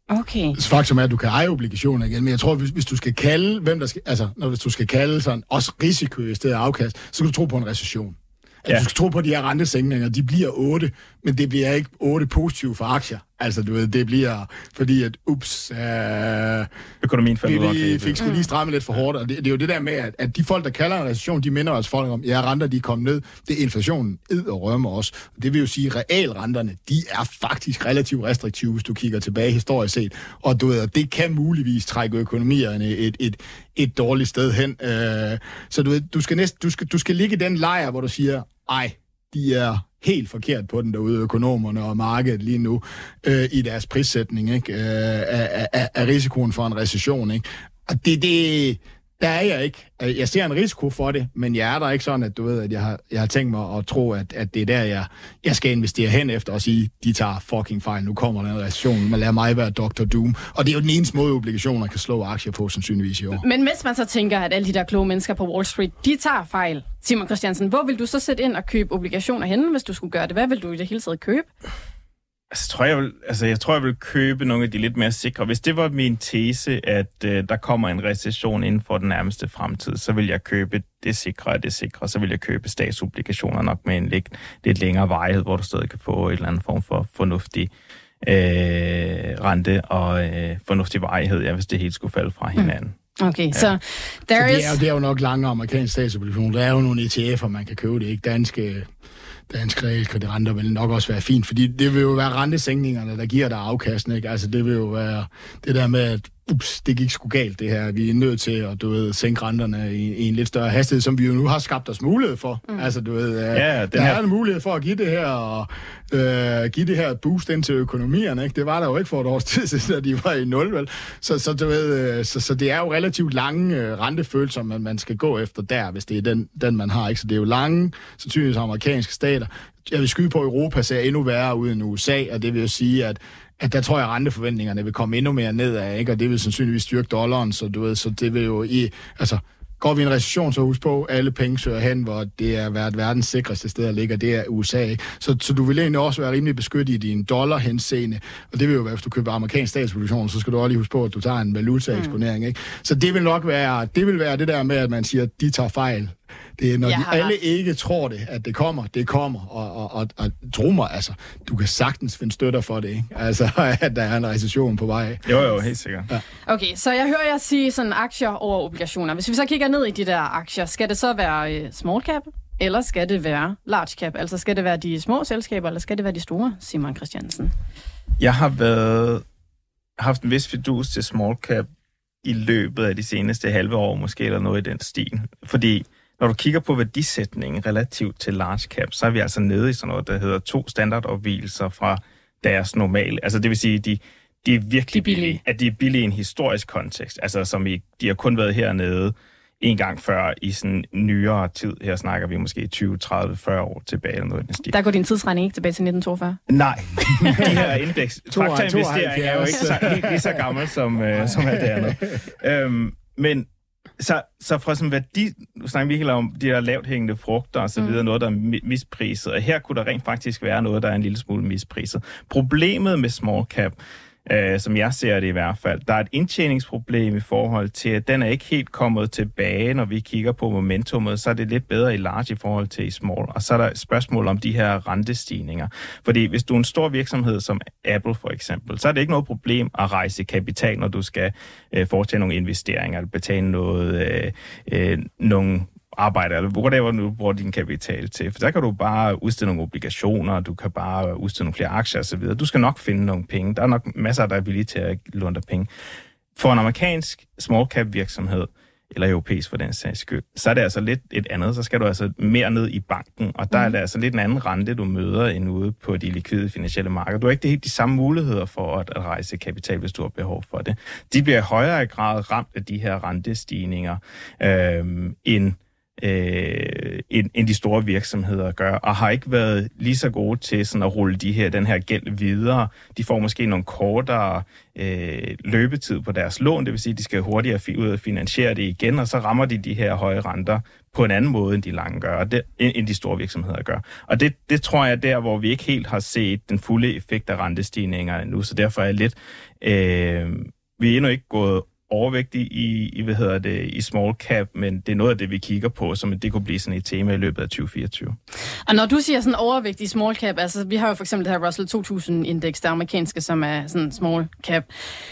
Okay. Faktum er, at du kan eje obligationer igen, men jeg tror, hvis, hvis du skal kalde, hvem der skal, altså, når hvis du skal kalde sådan, også risiko i stedet af afkast, så skal du tro på en recession. Altså, ja. Du skal tro på, at de her rentesænkninger, de bliver 8, men det bliver ikke 8 positive for aktier. Altså, du ved, det bliver, fordi at, ups, øh, økonomien falder vi, vi fik sgu lige stramme lidt for hårdt, og det, det er jo det der med, at, at de folk, der kalder en recession, de minder os folk om, ja, renter, de er kommet ned, det er inflationen, ed og rømmer os. Det vil jo sige, at realrenterne, de er faktisk relativt restriktive, hvis du kigger tilbage historisk set, og du ved, det kan muligvis trække økonomierne et, et, et dårligt sted hen. Øh, så du ved, du skal, næst, du, skal, du skal ligge i den lejr, hvor du siger, ej, de er helt forkert på den derude, økonomerne og markedet lige nu, øh, i deres prissætning ikke? Øh, af, af, af risikoen for en recession. Ikke? Og det, det, der er jeg ikke. Øh, jeg ser en risiko for det, men jeg er der ikke sådan, at du ved, at jeg har, jeg har tænkt mig at tro, at, at det er der, jeg, jeg skal investere hen efter og sige, de tager fucking fejl, nu kommer der en recession, man lader mig være Dr. Doom. Og det er jo den eneste måde, obligationer kan slå aktier på, sandsynligvis i år. Men hvis man så tænker, at alle de der kloge mennesker på Wall Street, de tager fejl, Simon Christiansen, hvor vil du så sætte ind og købe obligationer henne, hvis du skulle gøre det? Hvad vil du i det hele taget købe? Altså, tror jeg, vil, altså, jeg tror, jeg vil købe nogle af de lidt mere sikre. Hvis det var min tese, at øh, der kommer en recession inden for den nærmeste fremtid, så vil jeg købe det sikre af det sikre. Så vil jeg købe statsobligationer nok med en lidt, lidt længere vejhed, hvor du stadig kan få et eller andet form for fornuftig øh, rente og øh, fornuftig vejhed, ja, hvis det helt skulle falde fra hinanden. Mm. Okay, ja. så there så det er, is... det er jo nok lange amerikanske statsobligationer. Der er jo nogle ETF'er, man kan købe det, ikke? Danske danske realkreditrenter vil nok også være fint, fordi det vil jo være rentesænkningerne, der giver dig afkasten, ikke? Altså det vil jo være det der med, at ups, det gik sgu galt det her. Vi er nødt til at, du ved, sænke renterne i, i en lidt større hastighed, som vi jo nu har skabt os mulighed for. Mm. Altså, du ved, ja, den der her... er en mulighed for at give det her, og, øh, give det her boost ind til økonomierne, ikke? Det var der jo ikke for et års tid siden, at de var i nul, vel? Så, så, du ved, øh, så, så det er jo relativt lange øh, rentefølelser, man, man skal gå efter der, hvis det er den, den man har, ikke? Så det er jo lange, sandsynligvis amerikanske stater. Jeg vil skyde på, at Europa ser endnu værre ud end USA, og det vil jo sige, at at der tror jeg, at renteforventningerne vil komme endnu mere nedad, ikke? og det vil sandsynligvis styrke dollaren, så du ved, så det vil jo i, altså, Går vi i en recession, så husk på, at alle penge søger hen, hvor det er været verdens sikreste sted at ligge, det er USA. Så, så du vil egentlig også være rimelig beskyttet i din dollar henseende. Og det vil jo være, hvis du køber amerikansk statsproduktion, så skal du også lige huske på, at du tager en valutaeksponering. Mm. Ikke? Så det vil nok være det, vil være det der med, at man siger, at de tager fejl. Det er, når de alle ikke tror det, at det kommer, det kommer. Og, og, og, og tro mig, altså, du kan sagtens finde støtter for det, ikke? Altså, at der er en recession på vej. Jo, jo, helt sikkert. Ja. Okay, så jeg hører jer sige sådan aktier over obligationer. Hvis vi så kigger ned i de der aktier, skal det så være uh, small cap, eller skal det være large cap? Altså, skal det være de små selskaber, eller skal det være de store, Simon Christiansen? Jeg har været haft en vis fidus til small cap i løbet af de seneste halve år, måske, eller noget i den stil. Fordi når du kigger på værdisætningen relativt til large cap, så er vi altså nede i sådan noget, der hedder to standardopvielser fra deres normale. Altså det vil sige, de, de er virkelig De er billige. billige. At de er billige i en historisk kontekst. Altså som i, de har kun været hernede en gang før i sådan nyere tid. Her snakker vi måske 20, 30, 40 år tilbage eller noget i den stil. Der går din tidsregning ikke tilbage til 1942. Nej, de her indeks, 72, faktainvestering er jo ikke så, helt lige så gammel som, øh, som alt det andet. Øhm, men så, så fra sådan værdi, nu snakker vi helt om de her lavt hængende frugter og så videre, mm. noget, der er mi- mispriset, og her kunne der rent faktisk være noget, der er en lille smule mispriset. Problemet med small cap, øh, som jeg ser det i hvert fald, der er et indtjeningsproblem i forhold til, at den er ikke helt kommet tilbage, når vi kigger på momentummet, så er det lidt bedre i large i forhold til i small. Og så er der et spørgsmål om de her rentestigninger. Fordi hvis du er en stor virksomhed som Apple for eksempel, så er det ikke noget problem at rejse kapital, når du skal øh, foretage nogle investeringer, eller betale noget, øh, øh, nogle arbejde, eller whatever du bruger din kapital til. For der kan du bare udstede nogle obligationer, du kan bare udstede nogle flere aktier osv. Du skal nok finde nogle penge. Der er nok masser, der er villige til at låne dig penge. For en amerikansk small cap virksomhed, eller europæisk for den sags skyld, så er det altså lidt et andet. Så skal du altså mere ned i banken, og der mm. er det altså lidt en anden rente, du møder end ude på de likvide finansielle markeder. Du har ikke det helt de samme muligheder for at, at rejse kapital, hvis du har behov for det. De bliver i højere grad ramt af de her rentestigninger øhm, end øh, end, end de store virksomheder gør, og har ikke været lige så gode til sådan at rulle de her, den her gæld videre. De får måske nogle kortere øh, løbetid på deres lån, det vil sige, at de skal hurtigere fi- ud og finansiere det igen, og så rammer de de her høje renter på en anden måde, end de lange gør, og det, end de store virksomheder gør. Og det, det tror jeg er der, hvor vi ikke helt har set den fulde effekt af rentestigninger endnu, så derfor er jeg lidt... Øh, vi er endnu ikke gået overvægtige i, i, hvad hedder det, i small cap, men det er noget af det, vi kigger på, som det kunne blive sådan et tema i løbet af 2024. Og når du siger sådan overvægt i small cap, altså vi har jo for eksempel det her Russell 2000-indeks, der amerikanske, som er sådan small cap.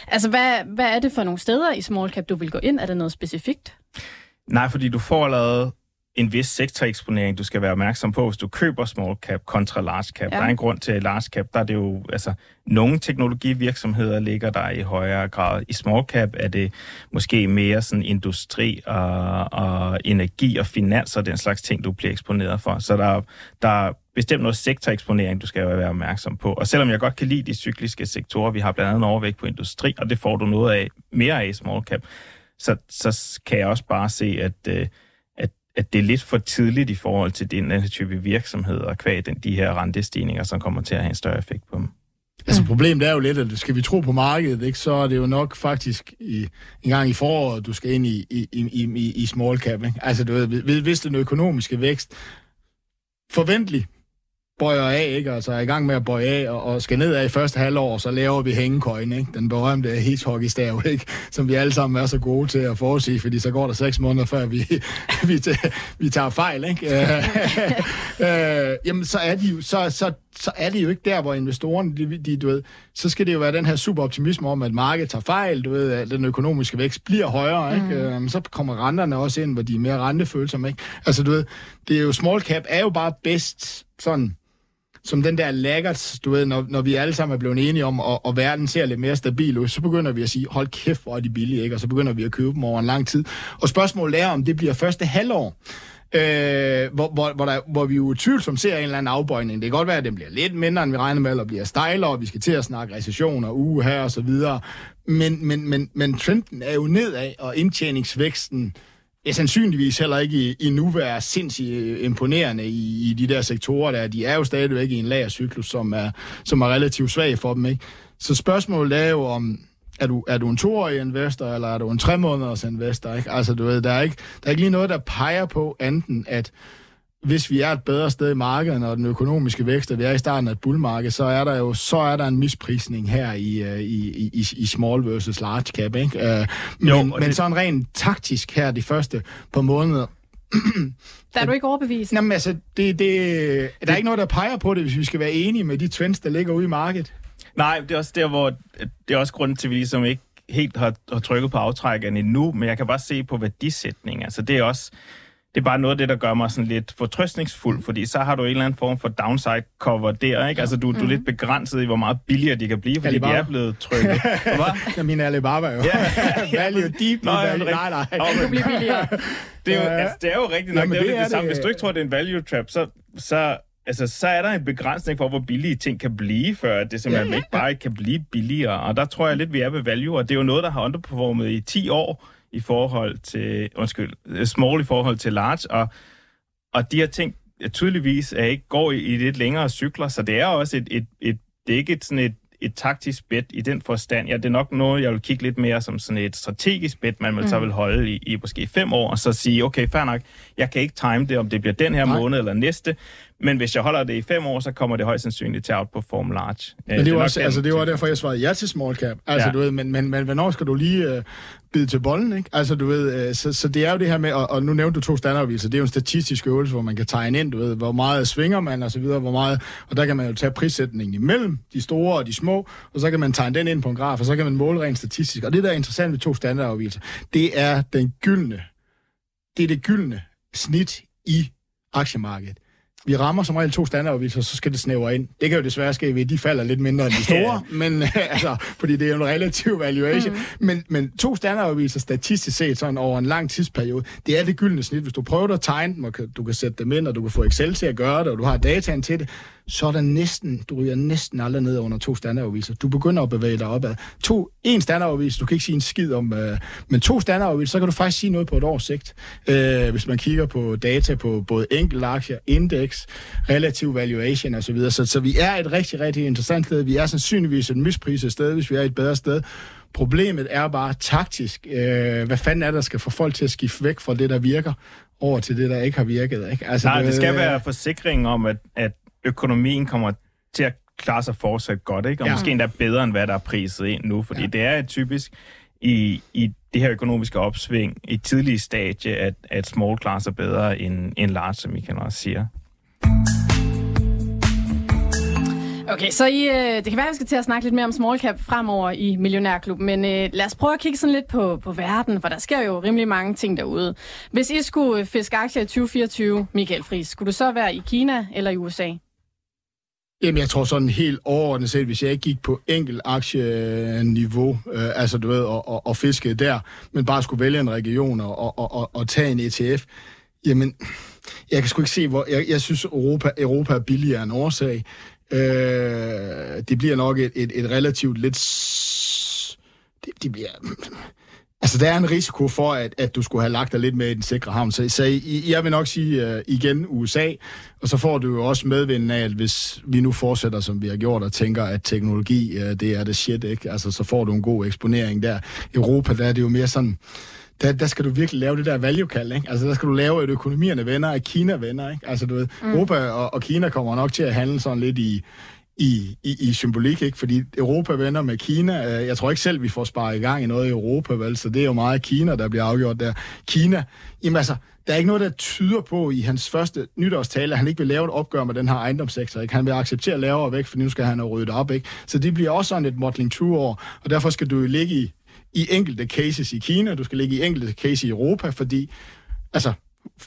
Altså hvad, hvad er det for nogle steder i small cap, du vil gå ind? Er det noget specifikt? Nej, fordi du får lavet en vis sektoreksponering, du skal være opmærksom på, hvis du køber small cap kontra large cap. Ja. Der er en grund til, at large cap, der er det jo, altså, nogle teknologivirksomheder ligger der i højere grad. I small cap er det måske mere sådan industri og, og energi og finans og den slags ting, du bliver eksponeret for. Så der, der er bestemt noget sektoreksponering, du skal være opmærksom på. Og selvom jeg godt kan lide de cykliske sektorer, vi har blandt andet en overvægt på industri, og det får du noget af, mere af i small cap, så, så kan jeg også bare se, at, øh, at, det er lidt for tidligt i forhold til den her type virksomheder, kvæg den, de her rentestigninger, som kommer til at have en større effekt på dem. Altså problemet er jo lidt, at skal vi tro på markedet, ikke, så er det jo nok faktisk i, en gang i foråret, du skal ind i, i, i, i, i small cap. Ikke? Altså du ved, hvis den økonomiske vækst forventelig bøjer af, ikke? altså er i gang med at bøje af og, og skal nedad i første halvår, så laver vi hængekøjen, ikke? den berømte hedgehockeysstav, ikke? som vi alle sammen er så gode til at forudsige, fordi så går der seks måneder, før vi, vi, tager, vi tager fejl. Ikke? øh, jamen, så er, de jo, så, så, så er det jo ikke der, hvor investorerne, de, de, du ved, så skal det jo være den her super optimisme om, at markedet tager fejl, du ved, at den økonomiske vækst bliver højere, ikke? Mm. så kommer renterne også ind, hvor de er mere rentefølsomme, ikke? Altså, du ved, det er jo, small cap er jo bare bedst sådan, som den der laggert, du ved, når, når vi alle sammen er blevet enige om, og, og verden ser lidt mere stabil ud, så begynder vi at sige, hold kæft, hvor er de billige, ikke? Og så begynder vi at købe dem over en lang tid. Og spørgsmålet er, om det bliver første halvår, øh, hvor, hvor, hvor, der, hvor vi jo tvivlsomt ser en eller anden afbøjning. Det kan godt være, at den bliver lidt mindre, end vi regner med, eller bliver stejlere, og vi skal til at snakke recession og uge her og så videre. Men, men, men, men trenden er jo nedad, og indtjeningsvæksten er sandsynligvis heller ikke i, i nu være sindssygt imponerende i, i de der sektorer der. De er jo stadigvæk i en lagercyklus, som er, som er relativt svag for dem. Ikke? Så spørgsmålet er jo om, er du, er du en toårig investor, eller er du en tre måneders investor? Ikke? Altså, du ved, der er, ikke, der er ikke lige noget, der peger på anden, at hvis vi er et bedre sted i markedet, og den økonomiske vækst, og vi er i starten af et bullmarked, så er der jo så er der en misprisning her i, øh, i, i, i small versus large cap. Ikke? Uh, men, Jo, men det- sådan rent taktisk her de første par måneder, Der er du ikke overbevist. Jamen altså, det, det, der er ikke noget, der peger på det, hvis vi skal være enige med de trends, der ligger ude i markedet. Nej, det er også der, hvor det er også grunden til, at vi ligesom ikke helt har, har trykket på aftrækkerne endnu, men jeg kan bare se på værdisætning. Altså det er også det er bare noget af det, der gør mig sådan lidt fortrøstningsfuld, fordi så har du en eller anden form for downside cover der, ikke? Altså, du, mm. du er lidt begrænset i, hvor meget billigere de kan blive, fordi Alibaba. de er blevet trykket. Hvad? Ja, min Alibaba jo. Ja. value, deep Nå, value. Nej, nej. Det bliver billigere. Det er jo, altså, det er jo rigtigt nok. Jamen, det er jo det, det samme. Hvis du ikke tror, det er en value trap, så, så altså, så er der en begrænsning for, hvor billige ting kan blive, før det simpelthen ja, ja. ikke bare kan blive billigere. Og der tror jeg lidt, vi er ved value, og det er jo noget, der har underperformet i 10 år i forhold til, undskyld, small i forhold til large, og, og de her ting tydeligvis er ikke går i, i lidt længere cykler, så det er også et, et, et det er ikke et, sådan et, et taktisk bet i den forstand. Ja, det er nok noget, jeg vil kigge lidt mere som sådan et strategisk bet, man vil mm. så vil holde i, i måske fem år, og så sige, okay, fair nok, jeg kan ikke time det, om det bliver den her Nej. måned eller næste, men hvis jeg holder det i fem år, så kommer det højst sandsynligt til at outperform large. Men det, det, var, også, altså, det var derfor, jeg svarede ja til small cap. Altså, ja. du ved, men, men, men hvornår skal du lige uh, bide til bolden, ikke? Altså, du ved, uh, så, så det er jo det her med, og, og nu nævnte du to standardviser, det er jo en statistisk øvelse, hvor man kan tegne ind, du ved, hvor meget svinger man, og så videre, hvor meget, og der kan man jo tage prissætningen imellem de store og de små, og så kan man tegne den ind på en graf, og så kan man måle rent statistisk. Og det, der er interessant ved to standardafvielser, det er den gyldne, det er det gyldne snit i aktiemarkedet vi rammer som regel to standardafviser, så skal det snævre ind. Det kan jo desværre ske ved, at de falder lidt mindre end de store, men altså, fordi det er en relativ valuation. Mm. Men, men to standardafviser statistisk set sådan over en lang tidsperiode, det er det gyldne snit. Hvis du prøver at tegne dem, og du kan sætte dem ind, og du kan få Excel til at gøre det, og du har dataen til det, så er der næsten, du ryger næsten aldrig ned under to standardafviser. Du begynder at bevæge dig opad. To, en standardafvis, du kan ikke sige en skid om, øh, men to standardafviser, så kan du faktisk sige noget på et års sigt. Øh, hvis man kigger på data på både enkelte aktier, index, relativ valuation osv. Så, videre. så, så vi er et rigtig, rigtig interessant sted. Vi er sandsynligvis et mispriset sted, hvis vi er et bedre sted. Problemet er bare taktisk. Øh, hvad fanden er der, skal få folk til at skifte væk fra det, der virker, over til det, der ikke har virket? Ikke? Altså, Nej, det, skal være forsikringen om, at, at økonomien kommer til at klare sig fortsat godt, ikke? og ja. måske endda bedre, end hvad der er priset ind nu, fordi ja. det er typisk i, i det her økonomiske opsving i tidlige stadie, at, at small class er bedre end, end large, som I kan også sige. Okay, så I, øh, det kan være, at vi skal til at snakke lidt mere om small cap fremover i Millionærklubben, men øh, lad os prøve at kigge sådan lidt på, på verden, for der sker jo rimelig mange ting derude. Hvis I skulle fiske aktier i 2024, Michael Friis, skulle du så være i Kina eller i USA? Jamen, jeg tror sådan helt overordnet set, hvis jeg ikke gik på enkelt aktieniveau, øh, altså du ved, og, og, og fiskede der, men bare skulle vælge en region og, og, og, og tage en ETF, jamen, jeg kan sgu ikke se, hvor... Jeg, jeg synes, Europa, Europa er billigere en årsag. Øh, det bliver nok et, et, et relativt lidt... Det, det bliver... Altså, der er en risiko for, at, at du skulle have lagt dig lidt med i den sikre havn. Så, så jeg vil nok sige uh, igen USA, og så får du jo også medvinden af, at hvis vi nu fortsætter, som vi har gjort, og tænker, at teknologi, uh, det er det shit, ikke? Altså, så får du en god eksponering der. Europa, der er det jo mere sådan der, der skal du virkelig lave det der value call, ikke? Altså, der skal du lave, at økonomierne venner, at Kina venner, ikke? Altså, du ved, mm. Europa og, og Kina kommer nok til at handle sådan lidt i, i, i, i symbolik, ikke? Fordi Europa vender med Kina. Øh, jeg tror ikke selv, vi får sparet i gang i noget i Europa, vel? Så det er jo meget Kina, der bliver afgjort der. Kina, jamen altså, der er ikke noget, der tyder på i hans første nytårstale, at han ikke vil lave et opgør med den her ejendomssektor. Ikke? Han vil acceptere lavere væk, for nu skal han have ryddet op. Ikke? Så det bliver også sådan et modeling true år, og derfor skal du ligge i i enkelte cases i Kina, du skal ligge i enkelte cases i Europa, fordi, altså,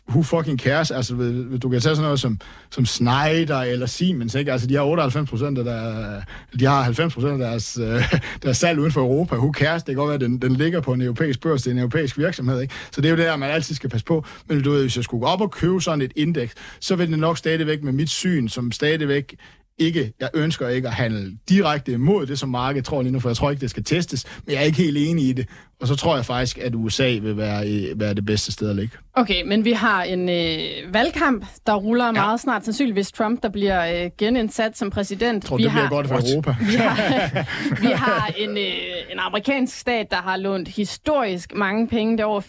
who fucking cares? Altså, du kan tage sådan noget som, som Schneider eller Siemens, ikke? Altså, de har 98 procent af der, de har 90 procent af deres, øh, deres salg uden for Europa. Who cares? Det kan godt være, at den, den ligger på en europæisk børs, det er en europæisk virksomhed, ikke? Så det er jo det, man altid skal passe på. Men du ved, hvis jeg skulle gå op og købe sådan et indeks, så vil det nok stadigvæk med mit syn, som stadigvæk ikke, jeg ønsker ikke at handle direkte imod det, som markedet tror lige nu, for jeg tror ikke, det skal testes, men jeg er ikke helt enig i det. Og så tror jeg faktisk, at USA vil være, være det bedste sted at ligge. Okay, men vi har en øh, valgkamp, der ruller ja. meget snart, sandsynligvis Trump, der bliver øh, genindsat som præsident. Jeg tror, vi det har, bliver godt for Europa. Vi har, vi har en, øh, en amerikansk stat, der har lånt historisk mange penge. Det er over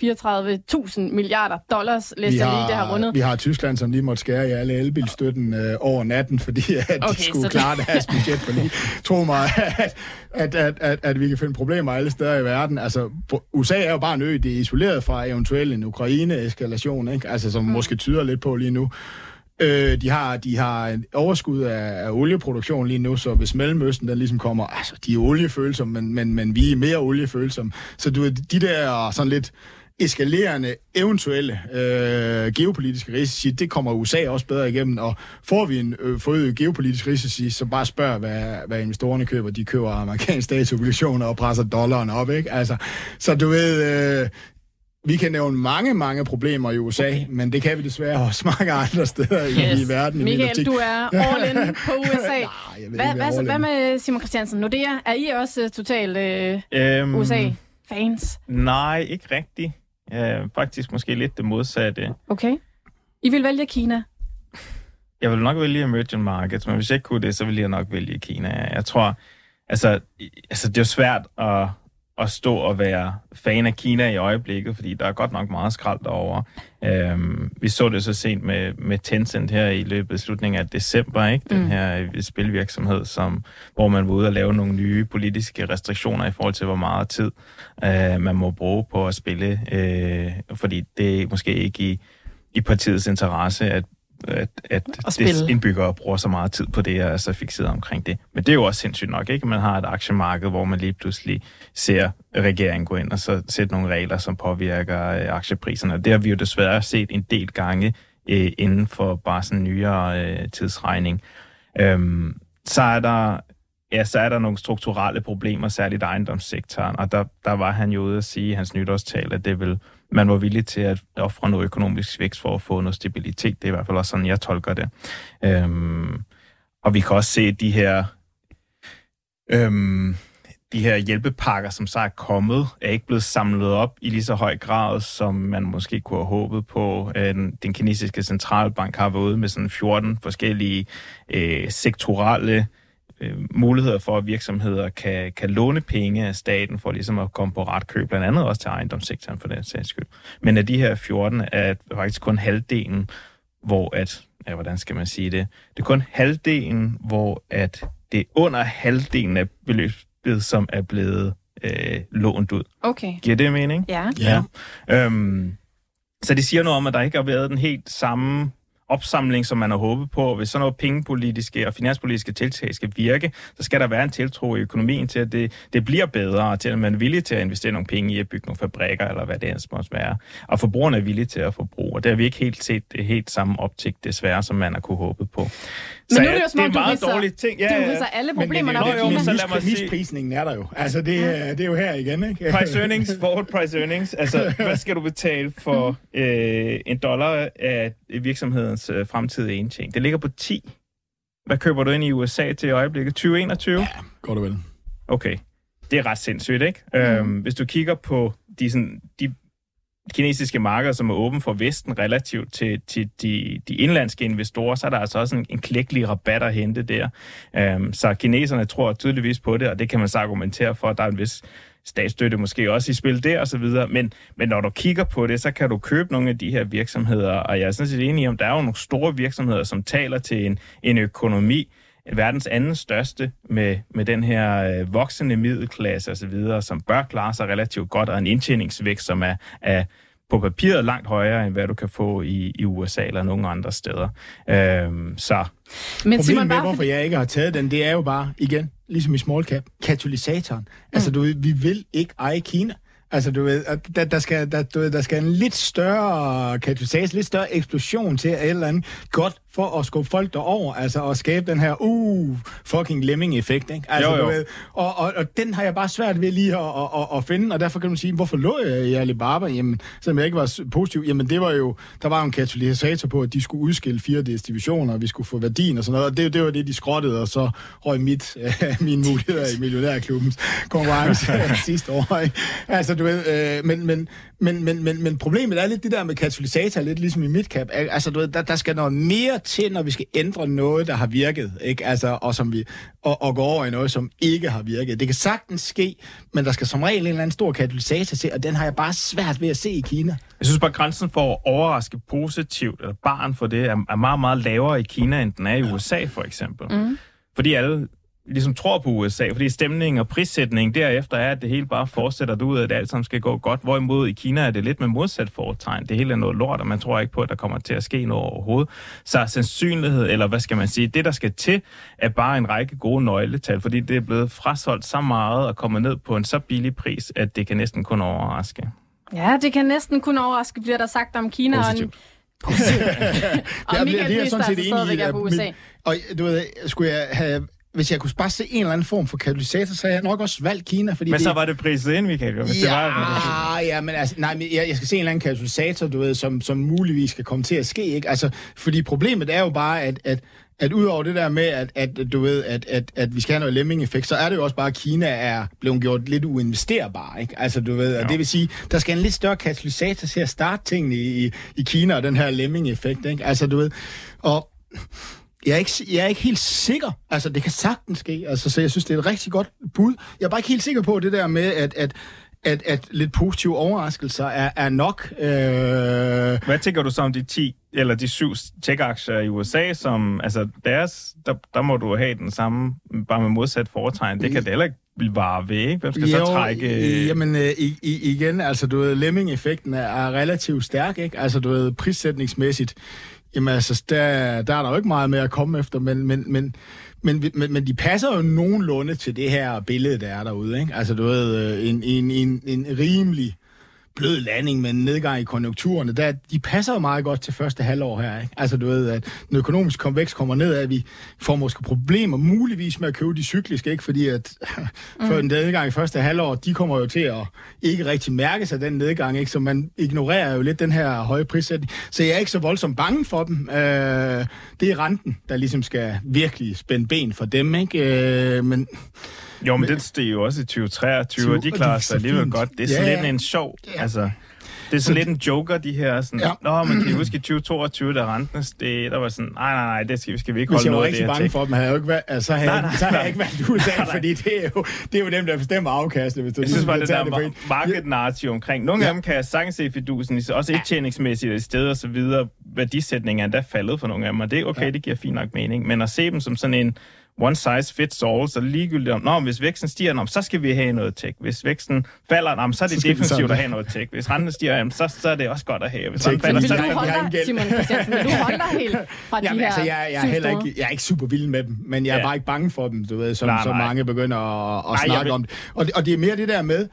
34.000 milliarder dollars, læste jeg lige, det har rundet. Vi har Tyskland, som lige måtte skære i alle elbilstøtten øh, over natten, fordi at okay, de skulle klare deres budget. Fordi, tro mig, at, at, at, at, at vi kan finde problemer alle steder i verden. Altså, USA er jo bare en ø, det er isoleret fra eventuelt en Ukraine-eskalation, ikke? Altså, som mm. måske tyder lidt på lige nu. Øh, de, har, de har en overskud af, af olieproduktion lige nu, så hvis Mellemøsten den ligesom kommer, altså de er oliefølsomme, men, men, men vi er mere oliefølsomme. Så du de der sådan lidt eskalerende eventuelle øh, geopolitiske risici, det kommer USA også bedre igennem, og får vi en øh, forøget geopolitisk risici, så bare spørg, hvad, hvad investorerne køber. De køber amerikanske statsobligationer og presser dollaren op, ikke? Altså, så du ved, øh, vi kan nævne mange, mange problemer i USA, okay. men det kan vi desværre også mange andre steder yes. i, i verden. Michael, du er all in på USA. Nej, hvad, hvad, hvad med Simon Christiansen? Nordea, er I også uh, totalt uh, øhm, USA-fans? Nej, ikke rigtigt. Ja, faktisk måske lidt det modsatte. Okay. I vil vælge Kina? Jeg vil nok vælge emerging markets, men hvis jeg ikke kunne det, så vil jeg nok vælge Kina. Jeg tror, altså, altså det er jo svært at at stå og være fan af Kina i øjeblikket, fordi der er godt nok meget skrald derovre. Øhm, vi så det så sent med, med Tencent her i løbet af slutningen af december, ikke? den mm. her øh, spilvirksomhed, som, hvor man var ude og lave nogle nye politiske restriktioner i forhold til, hvor meget tid øh, man må bruge på at spille, øh, fordi det er måske ikke i, i partiets interesse, at at, at dets indbyggere bruger så meget tid på det, og er så fixeret omkring det. Men det er jo også sindssygt nok, ikke? Man har et aktiemarked, hvor man lige pludselig ser regeringen gå ind og så sætte nogle regler, som påvirker øh, aktiepriserne. Det har vi jo desværre set en del gange øh, inden for bare sådan nyere øh, tidsregning. Øhm, så er der ja, så er der nogle strukturelle problemer, særligt ejendomssektoren, og der, der var han jo ude at sige i hans nytårstal, at det vil man var villig til at ofre noget økonomisk vækst for at få noget stabilitet. Det er i hvert fald også sådan, jeg tolker det. Øhm, og vi kan også se de her øhm, de her hjælpepakker, som så er kommet, er ikke blevet samlet op i lige så høj grad, som man måske kunne have håbet på. Øh, den, den kinesiske centralbank har været ude med sådan 14 forskellige øh, sektorale øh, muligheder for, at virksomheder kan, kan låne penge af staten for ligesom at komme på ret køb, blandt andet også til ejendomssektoren for den sags skyld. Men af de her 14 er faktisk kun halvdelen, hvor at, ja, hvordan skal man sige det, det er kun halvdelen, hvor at det er under halvdelen af beløbet, som er blevet øh, lånt ud. Okay. Giver det mening? Ja. ja. Øhm, så det siger noget om, at der ikke har været den helt samme opsamling, som man har håbet på. Hvis sådan noget pengepolitiske og finanspolitiske tiltag skal virke, så skal der være en tiltro i økonomien til, at det, det bliver bedre, og til at man er villig til at investere nogle penge i at bygge nogle fabrikker, eller hvad det ellers måtte være. Og forbrugerne er villige til at forbruge, og det har vi ikke helt set det helt samme optik, desværre, som man har kunne håbe på. Men så nu er det jo som om, det er meget dårligt ting. Ja, du viser alle problemerne op i så lad mig sige. Misprisningen er der jo. Altså, det, det er jo her igen, ikke? Price earnings, forward price earnings. Altså, hvad skal du betale for øh, en dollar af virksomhedens øh, fremtidige indtjening? Det ligger på 10. Hvad køber du ind i USA til i øjeblikket? 2021? Ja, godt og vel. Okay. Det er ret sindssygt, ikke? Mm. Øhm, hvis du kigger på de, sådan, de kinesiske markeder, som er åben for Vesten relativt til, til de, de indlandske investorer, så er der altså også en, en klækkelig rabat at hente der. Øhm, så kineserne tror tydeligvis på det, og det kan man så argumentere for, at der er en vis statsstøtte måske også i spil der og så videre. Men, men når du kigger på det, så kan du købe nogle af de her virksomheder, og jeg er sådan set enig om, der er jo nogle store virksomheder, som taler til en, en økonomi, verdens anden største med, med den her øh, voksende middelklasse osv., som bør klare sig relativt godt, og en indtjeningsvækst, som er, er på papiret langt højere, end hvad du kan få i, i USA eller nogen andre steder. Øhm, så. Men Problemet med, hvorfor jeg ikke har taget den, det er jo bare, igen, ligesom i small cap, katalysatoren. Altså, mm. Altså, du, vi vil ikke eje Kina. Altså, du ved, der, der, skal, der, du ved, der skal en lidt større katalysator, lidt større eksplosion til et eller andet godt for at skubbe folk derover, altså at skabe den her, uh, fucking lemming-effekt, ikke? Altså, jo, jo. Du ved, og, og, og, den har jeg bare svært ved lige at, at, at, at finde, og derfor kan man sige, hvorfor lå jeg i Alibaba? Jamen, selvom jeg ikke var positiv, jamen det var jo, der var jo en katalysator på, at de skulle udskille fire divisioner, og vi skulle få værdien og sådan noget, og det, det var det, de skrottede, og så røg mit, øh, mine muligheder i millionærklubbens konkurrence sidste år, ikke? Altså, du ved, øh, men, men, men, men, men, men problemet er lidt det der med katalysator, lidt ligesom i midcap. Altså, du ved, der, der skal noget mere til, når vi skal ændre noget, der har virket, ikke? Altså, og, som vi, og, og gå over i noget, som ikke har virket. Det kan sagtens ske, men der skal som regel en eller anden stor katalysator til, og den har jeg bare svært ved at se i Kina. Jeg synes bare, grænsen for at overraske positivt, eller barn for det, er, er meget, meget lavere i Kina, end den er i USA, for eksempel. Mm. Fordi alle ligesom tror på USA, fordi stemning og prissætning derefter er, at det hele bare fortsætter ud, at det alt sammen skal gå godt. Hvorimod i Kina er det lidt med modsat foretegn. Det hele er noget lort, og man tror ikke på, at der kommer til at ske noget overhovedet. Så sandsynlighed, eller hvad skal man sige, det der skal til, er bare en række gode nøgletal, fordi det er blevet frasoldt så meget og kommet ned på en så billig pris, at det kan næsten kun overraske. Ja, det kan næsten kun overraske, bliver der sagt om Kina. Positivt. Og en... Og Jeg Michael bliver- det er sådan set enig i, på at USA. mit- Og du ved, skulle jeg have, hvis jeg kunne bare se en eller anden form for katalysator, så havde jeg nok også valgt Kina, fordi Men det, så var det priset ind, Michael. Hvis det var, Ja, ja, men altså, nej, men jeg, jeg skal se en eller anden katalysator, du ved, som, som muligvis skal komme til at ske, ikke? Altså, fordi problemet er jo bare, at, at, at udover det der med, at, at du ved, at, at, at vi skal have noget lemming-effekt, så er det jo også bare, at Kina er blevet gjort lidt uinvesterbar, ikke? Altså, du ved, og Jo. det vil sige, der skal en lidt større katalysator til at starte tingene i, i, i Kina, og den her lemming-effekt, ikke? Altså, du ved, og jeg er, ikke, jeg er ikke helt sikker. Altså, det kan sagtens ske. Altså, så jeg synes, det er et rigtig godt bud. Jeg er bare ikke helt sikker på det der med, at, at, at, at lidt positive overraskelser er, er nok. Øh, Hvad tænker du så om de 10 eller de syv tech-aktier i USA, som, altså deres, der, der må du have den samme, bare med modsat foretegn. Det kan det heller ikke vare ved, ikke? Hvem skal så trække... i- Jamen, øh, i, igen, altså, du ved, lemming-effekten er, er relativt stærk, ikke? Altså, du ved, prissætningsmæssigt, jamen, altså, der, der er der jo ikke meget med at komme efter, men, men, men, men, men, men de passer jo nogenlunde til det her billede, der er derude, ikke? Altså, du ved, øh, en, en, en, en rimelig blød landing med en nedgang i konjunkturerne, der, de passer jo meget godt til første halvår her. Ikke? Altså du ved, at den økonomiske konvækst kommer ned, at vi får måske problemer muligvis med at købe de cykliske, ikke? fordi at mm. for en nedgang i første halvår, de kommer jo til at ikke rigtig mærke sig den nedgang, ikke? så man ignorerer jo lidt den her høje prissætning. Så jeg er ikke så voldsomt bange for dem. Øh, det er renten, der ligesom skal virkelig spænde ben for dem. Ikke? Øh, men Jo, men den steg jo også i 2023, og de og de klarer er sig alligevel godt. Det er Ja, sådan lidt en sjov, Ja. Altså... Det er sådan lidt en joker, de her. Sådan, Ja. Nå, men kan I huske i 2022, da renten steg, der var sådan, nej, nej, nej, det skal, vi- skal vi ikke Hvis holde jeg var noget af det rigtig her bange tech. for dem, havde jeg jo ikke valgt, altså, så havde, Nej, jeg, nej, så havde jeg ikke valgt USA, Nej, nej. fordi det er, jo, det er jo dem, der bestemmer afkastet. Hvis du Jeg synes bare, det der market narrativ omkring. Nogle Ja. af dem kan jeg sagtens se fidusen, også indtjeningsmæssigt i stedet og så videre. Værdisætningen er endda faldet for nogle af dem, og det er okay, Ja. det giver fint nok mening. Men at se dem som sådan en one size fits all, så ligegyldigt om, Nå, hvis væksten stiger, nå, så skal vi have noget tech. Hvis væksten falder, nå, så er det Så defensivt at have noget tech. Hvis renten stiger, jamen, så, så er det også godt at have. Hvis Tech, falder, så er det. Simon Christiansen, vil du holde dig helt fra de Jamen, her altså, jeg, jeg, er heller ikke, jeg er ikke super vild med dem, men jeg er Ja. bare ikke bange for dem, du ved, som, Nej, som nej. mange begynder at, at Nej, snakke vil- om det. Og, det. og det er mere det der med,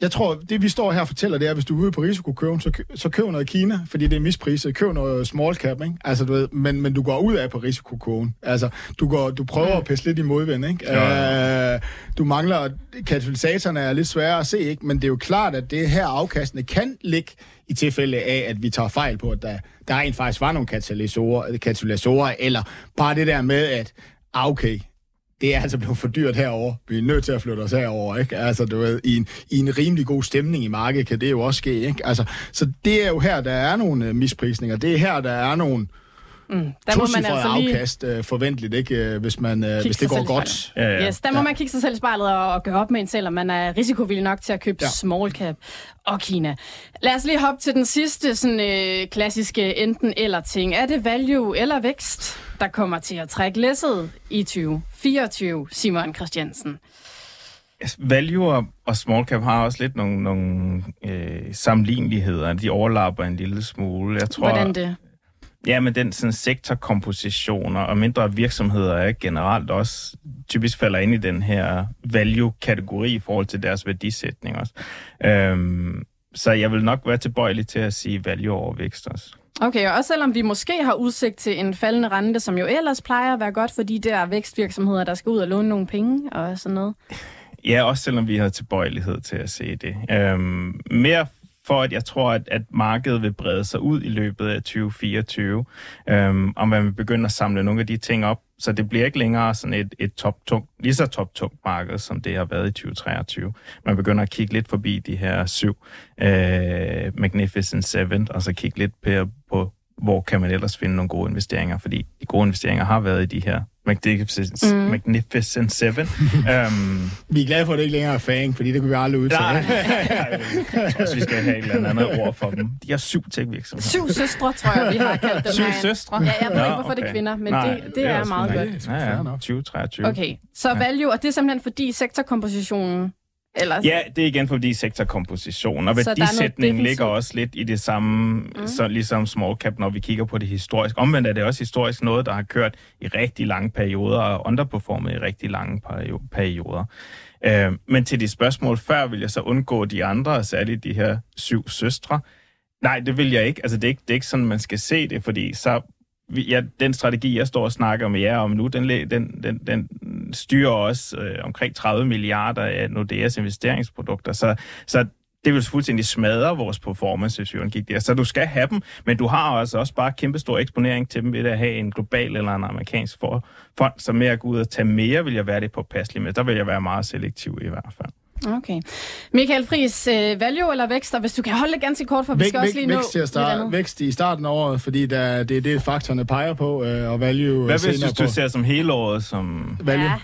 jeg tror, det vi står her og fortæller, det er, at hvis du er ude på risikokøben, så, så køb noget Kina, fordi det er mispriset. Køb noget small cap, ikke? Altså, du ved, men, men du går ud af på risikokøben. Altså, du, går, du prøver at pisse lidt i modvind, ikke? Ja, Øh, du mangler, katalysatorerne er lidt svære at se, ikke? Men det er jo klart, at det her afkastende kan ligge i tilfælde af, at vi tager fejl på, at der, der rent faktisk var nogle katalysatorer, katalysatorer eller bare det der med, at ah, okay, det er altså blevet for dyrt herover. Vi er nødt til at flytte os herover, ikke? Altså, du ved, i en, i en rimelig god stemning i markedet kan det jo også ske, ikke? Altså, så det er jo her, der er nogle øh, misprisninger. Det er her, der er nogle Mm, der må man altså lige afkast øh, forventeligt, ikke? Øh, Hvis, man, øh, hvis det går godt. Ja, ja. Yes, der må man kigge sig selv i spejlet og, og gøre op med en selv, om man er risikovillig nok til at købe Ja. ja. small cap og Kina. Lad os lige hoppe til den sidste sådan, øh, klassiske enten eller ting. Er det value eller vækst, der kommer til at trække læsset i 2024, Simon Christiansen? Altså, Value og, small cap har også lidt nogle, nogle øh, sammenligneligheder. De overlapper en lille smule. Jeg tror, Hvordan det? Ja, men den sådan sektorkomposition og mindre virksomheder er generelt også typisk falder ind i den her value-kategori i forhold til deres værdisætning også. Øhm, så jeg vil nok være tilbøjelig til at sige value over vækst også. Okay, og også selvom vi måske har udsigt til en faldende rente, som jo ellers plejer at være godt for de der vækstvirksomheder, der skal ud og låne nogle penge og sådan noget. Ja, også selvom vi har tilbøjelighed til at se det. Øhm, mere for, at jeg tror, at, at markedet vil brede sig ud i løbet af 2024, øhm, og man vil begynde at samle nogle af de ting op, så det bliver ikke længere sådan et, et top-tung, lige så top-tungt marked, som det har været i 2023. Man begynder at kigge lidt forbi de her syv øh, Magnificent Seven, og så kigge lidt på, på, hvor kan man ellers finde nogle gode investeringer, fordi de gode investeringer har været i de her Magnificent, mm. Magnificent Seven. øhm, Vi er glade for, at det ikke længere er fang, fordi det kunne vi aldrig udtale. Nej, jeg tror også, vi skal have et eller andet ord for dem. De har syv tech-virksomheder. Syv søstre, tror jeg, vi har kaldt dem Syv søstre? Ja, jeg ved Nå, ikke, hvorfor det er okay. kvinder, men Nej, det, det, er, også meget godt. Det er Ja, ja. nok. 2023. Okay, så value, og det er simpelthen fordi sektorkompositionen, eller Ja, det er igen fordi sektorkomposition, og værdisætningen ligger også lidt i det samme, mm. så ligesom small cap, når vi kigger på det historisk. Omvendt er det også historisk noget, der har kørt i rigtig lange perioder og underperformet i rigtig lange perio- perioder. Øh, men til de spørgsmål før vil jeg så undgå de andre, særligt de her syv søstre. Nej, det vil jeg ikke. Altså, det er ikke, det er ikke sådan, man skal se det, fordi så ja, den strategi, jeg står og snakker med jer om nu, den, den, den, den styrer også øh, omkring 30 milliarder af Nordeas investeringsprodukter. Så, så det vil fuldstændig smadre vores performance, hvis vi undgik det. Så du skal have dem, men du har altså også bare kæmpe stor eksponering til dem ved at have en global eller en amerikansk fond, så med at gå ud og tage mere, vil jeg være det påpasselig med. Der vil jeg være meget selektiv i hvert fald. Okay. Michael Friis, øh, value eller vækst, og hvis du kan holde det ganske kort, for vi skal væk, også lige vækst nå start, Vækst i starten af året, fordi der, det er det, faktorerne peger på, øh, og value Hvad hvis du ser som hele året som... Value? Ja,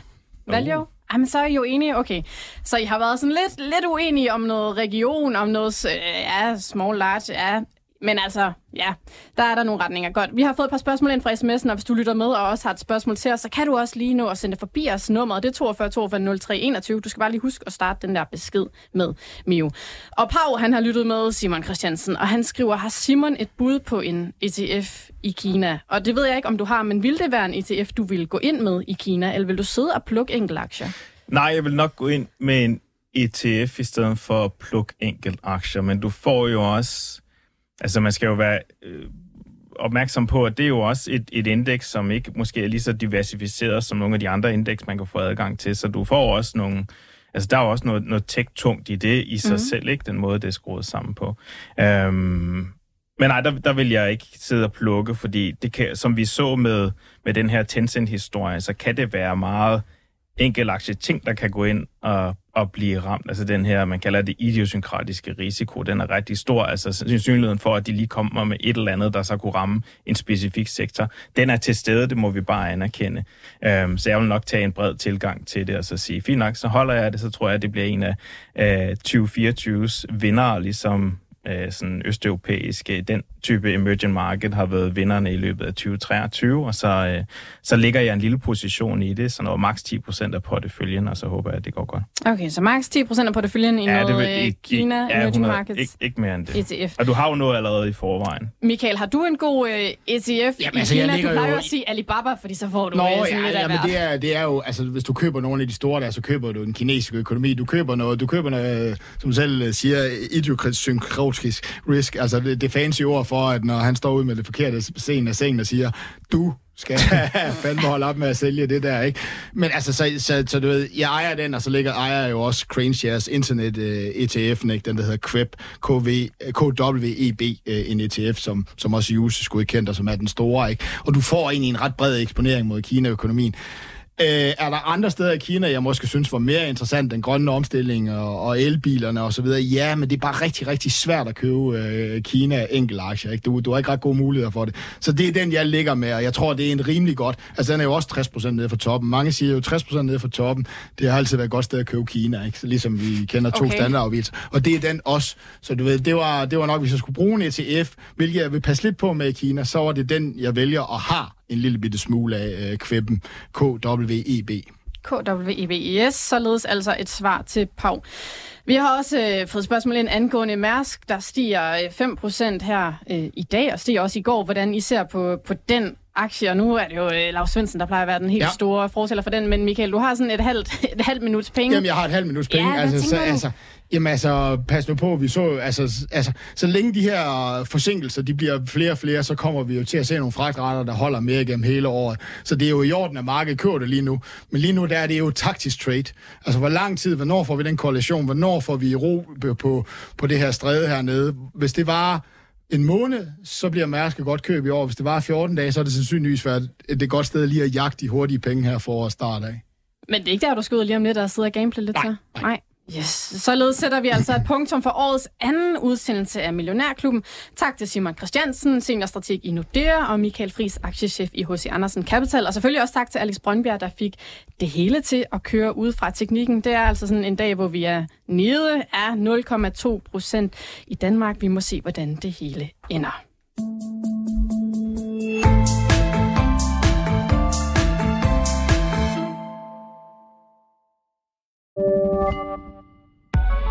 value. Oh. Jamen, så er I jo enige. Okay. Så I har været sådan lidt, lidt uenige om noget region, om noget øh, ja, small, large. Ja, men altså, ja, der er der nogle retninger. Godt. Vi har fået et par spørgsmål ind fra sms'en, og hvis du lytter med og også har et spørgsmål til os, så kan du også lige nå at sende forbi os nummeret. Det er 42 42 03 21. Du skal bare lige huske at starte den der besked med Mio. Og Pau, han har lyttet med Simon Christiansen, og han skriver, har Simon et bud på en ETF i Kina? Og det ved jeg ikke, om du har, men vil det være en ETF, du vil gå ind med i Kina, eller vil du sidde og plukke enkelte aktier? Nej, jeg vil nok gå ind med en ETF i stedet for at plukke enkelte aktier, men du får jo også Altså, man skal jo være øh, opmærksom på, at det er jo også et, et indeks, som ikke måske er lige så diversificeret som nogle af de andre indeks, man kan få adgang til. Så du får også nogle... Altså, der er jo også noget, noget tech-tungt i det i sig mm. selv, ikke? Den måde, det er skruet sammen på. Øhm, men nej, der, der vil jeg ikke sidde og plukke, fordi det kan, som vi så med, med den her Tencent-historie, så kan det være meget enkeltaktie ting, der kan gå ind og, og blive ramt. Altså den her, man kalder det idiosynkratiske risiko, den er rigtig stor. Altså sandsynligheden for, at de lige kommer med et eller andet, der så kunne ramme en specifik sektor, den er til stede, det må vi bare anerkende. Øhm, så jeg vil nok tage en bred tilgang til det, og så sige, fint nok, så holder jeg det, så tror jeg, at det bliver en af øh, 2024's vinder, ligesom uh, sådan østeuropæiske, den type emerging market har været vinderne i løbet af 2023, og så, øh, så ligger jeg en lille position i det, så når maks 10% af porteføljen, og så håber jeg, at det går godt. Okay, så maks 10% af porteføljen i ja, noget vil, ikke, Kina ja, emerging 100, markets? Ikke, ikke mere end det. ETF. Og du har jo noget allerede i forvejen. Michael, har du en god uh, ETF jamen, i altså, Kina? Du plejer jo at sige Alibaba, fordi så får du Nå, uh, sådan ja, lidt ja, men det er, det er jo, altså hvis du køber nogle af de store der, så køber du en kinesisk økonomi. Du køber noget, du køber noget, som selv siger, idiokratisk risk. Altså det, det fancy ord for, at når han står ud med det forkerte scene af sengen og siger, du skal fandme holde op med at sælge det der, ikke? Men altså, så, så, så du ved, jeg ejer den, og så ligger ejer jo også CraneShares Internet uh, øh, ETF'en, ikke? Den, der hedder KWEB, KV, øh, KWEB, uh, øh, en ETF, som, som også USA skulle kendt, og som er den store, ikke? Og du får egentlig en ret bred eksponering mod Kina-økonomien. Øh, er der andre steder i Kina, jeg måske synes var mere interessant, den grønne omstilling og, og elbilerne og så videre? Ja, men det er bare rigtig, rigtig svært at købe øh, Kina enkeltaktier. Ikke? Du, du har ikke ret gode muligheder for det. Så det er den, jeg ligger med, og jeg tror, det er en rimelig godt. Altså, den er jo også 60% nede fra toppen. Mange siger jo 60% nede fra toppen. Det har altid været et godt sted at købe Kina, ikke? Så ligesom vi kender to okay. standardafvielser. Og det er den også. Så du ved, det var, det var nok, hvis jeg skulle bruge en ETF, hvilket jeg vil passe lidt på med i Kina, så var det den, jeg vælger og har en lille bitte smule af øh, kvæben KWEB. KWEB, yes, således altså et svar til Pau. Vi har også øh, fået spørgsmål ind angående Mærsk, der stiger øh, 5% her øh, i dag, og stiger også i går. Hvordan I ser på, på den aktie, og nu er det jo øh, Lars Svendsen, der plejer at være den helt ja. store fortæller for den, men Michael, du har sådan et halvt, et halvt minuts penge. Jamen, jeg har et halvt minuts penge. Ja, altså, så, altså, Jamen altså, pas nu på, vi så altså, altså, så længe de her forsinkelser, de bliver flere og flere, så kommer vi jo til at se nogle fragtrater, der holder mere gennem hele året. Så det er jo i orden, at markedet kører det lige nu. Men lige nu, der er det jo taktisk trade. Altså, hvor lang tid, hvornår får vi den koalition, hvornår får vi ro på, på det her stræde hernede? Hvis det var en måned, så bliver Mærsk godt køb i år. Hvis det var 14 dage, så er det sandsynligvis været et godt sted lige at jagte de hurtige penge her for at starte af. Men det er ikke der, du skal ud lige om lidt og sidde og gameplay lidt nej, Nej. nej. Yes. Således sætter vi altså et punktum for årets anden udsendelse af Millionærklubben. Tak til Simon Christiansen, seniorstrateg i Nordea, og Michael Friis, aktiechef i H.C. Andersen Capital. Og selvfølgelig også tak til Alex Brøndbjerg, der fik det hele til at køre ud fra teknikken. Det er altså sådan en dag, hvor vi er nede af 0,2 procent i Danmark. Vi må se, hvordan det hele ender.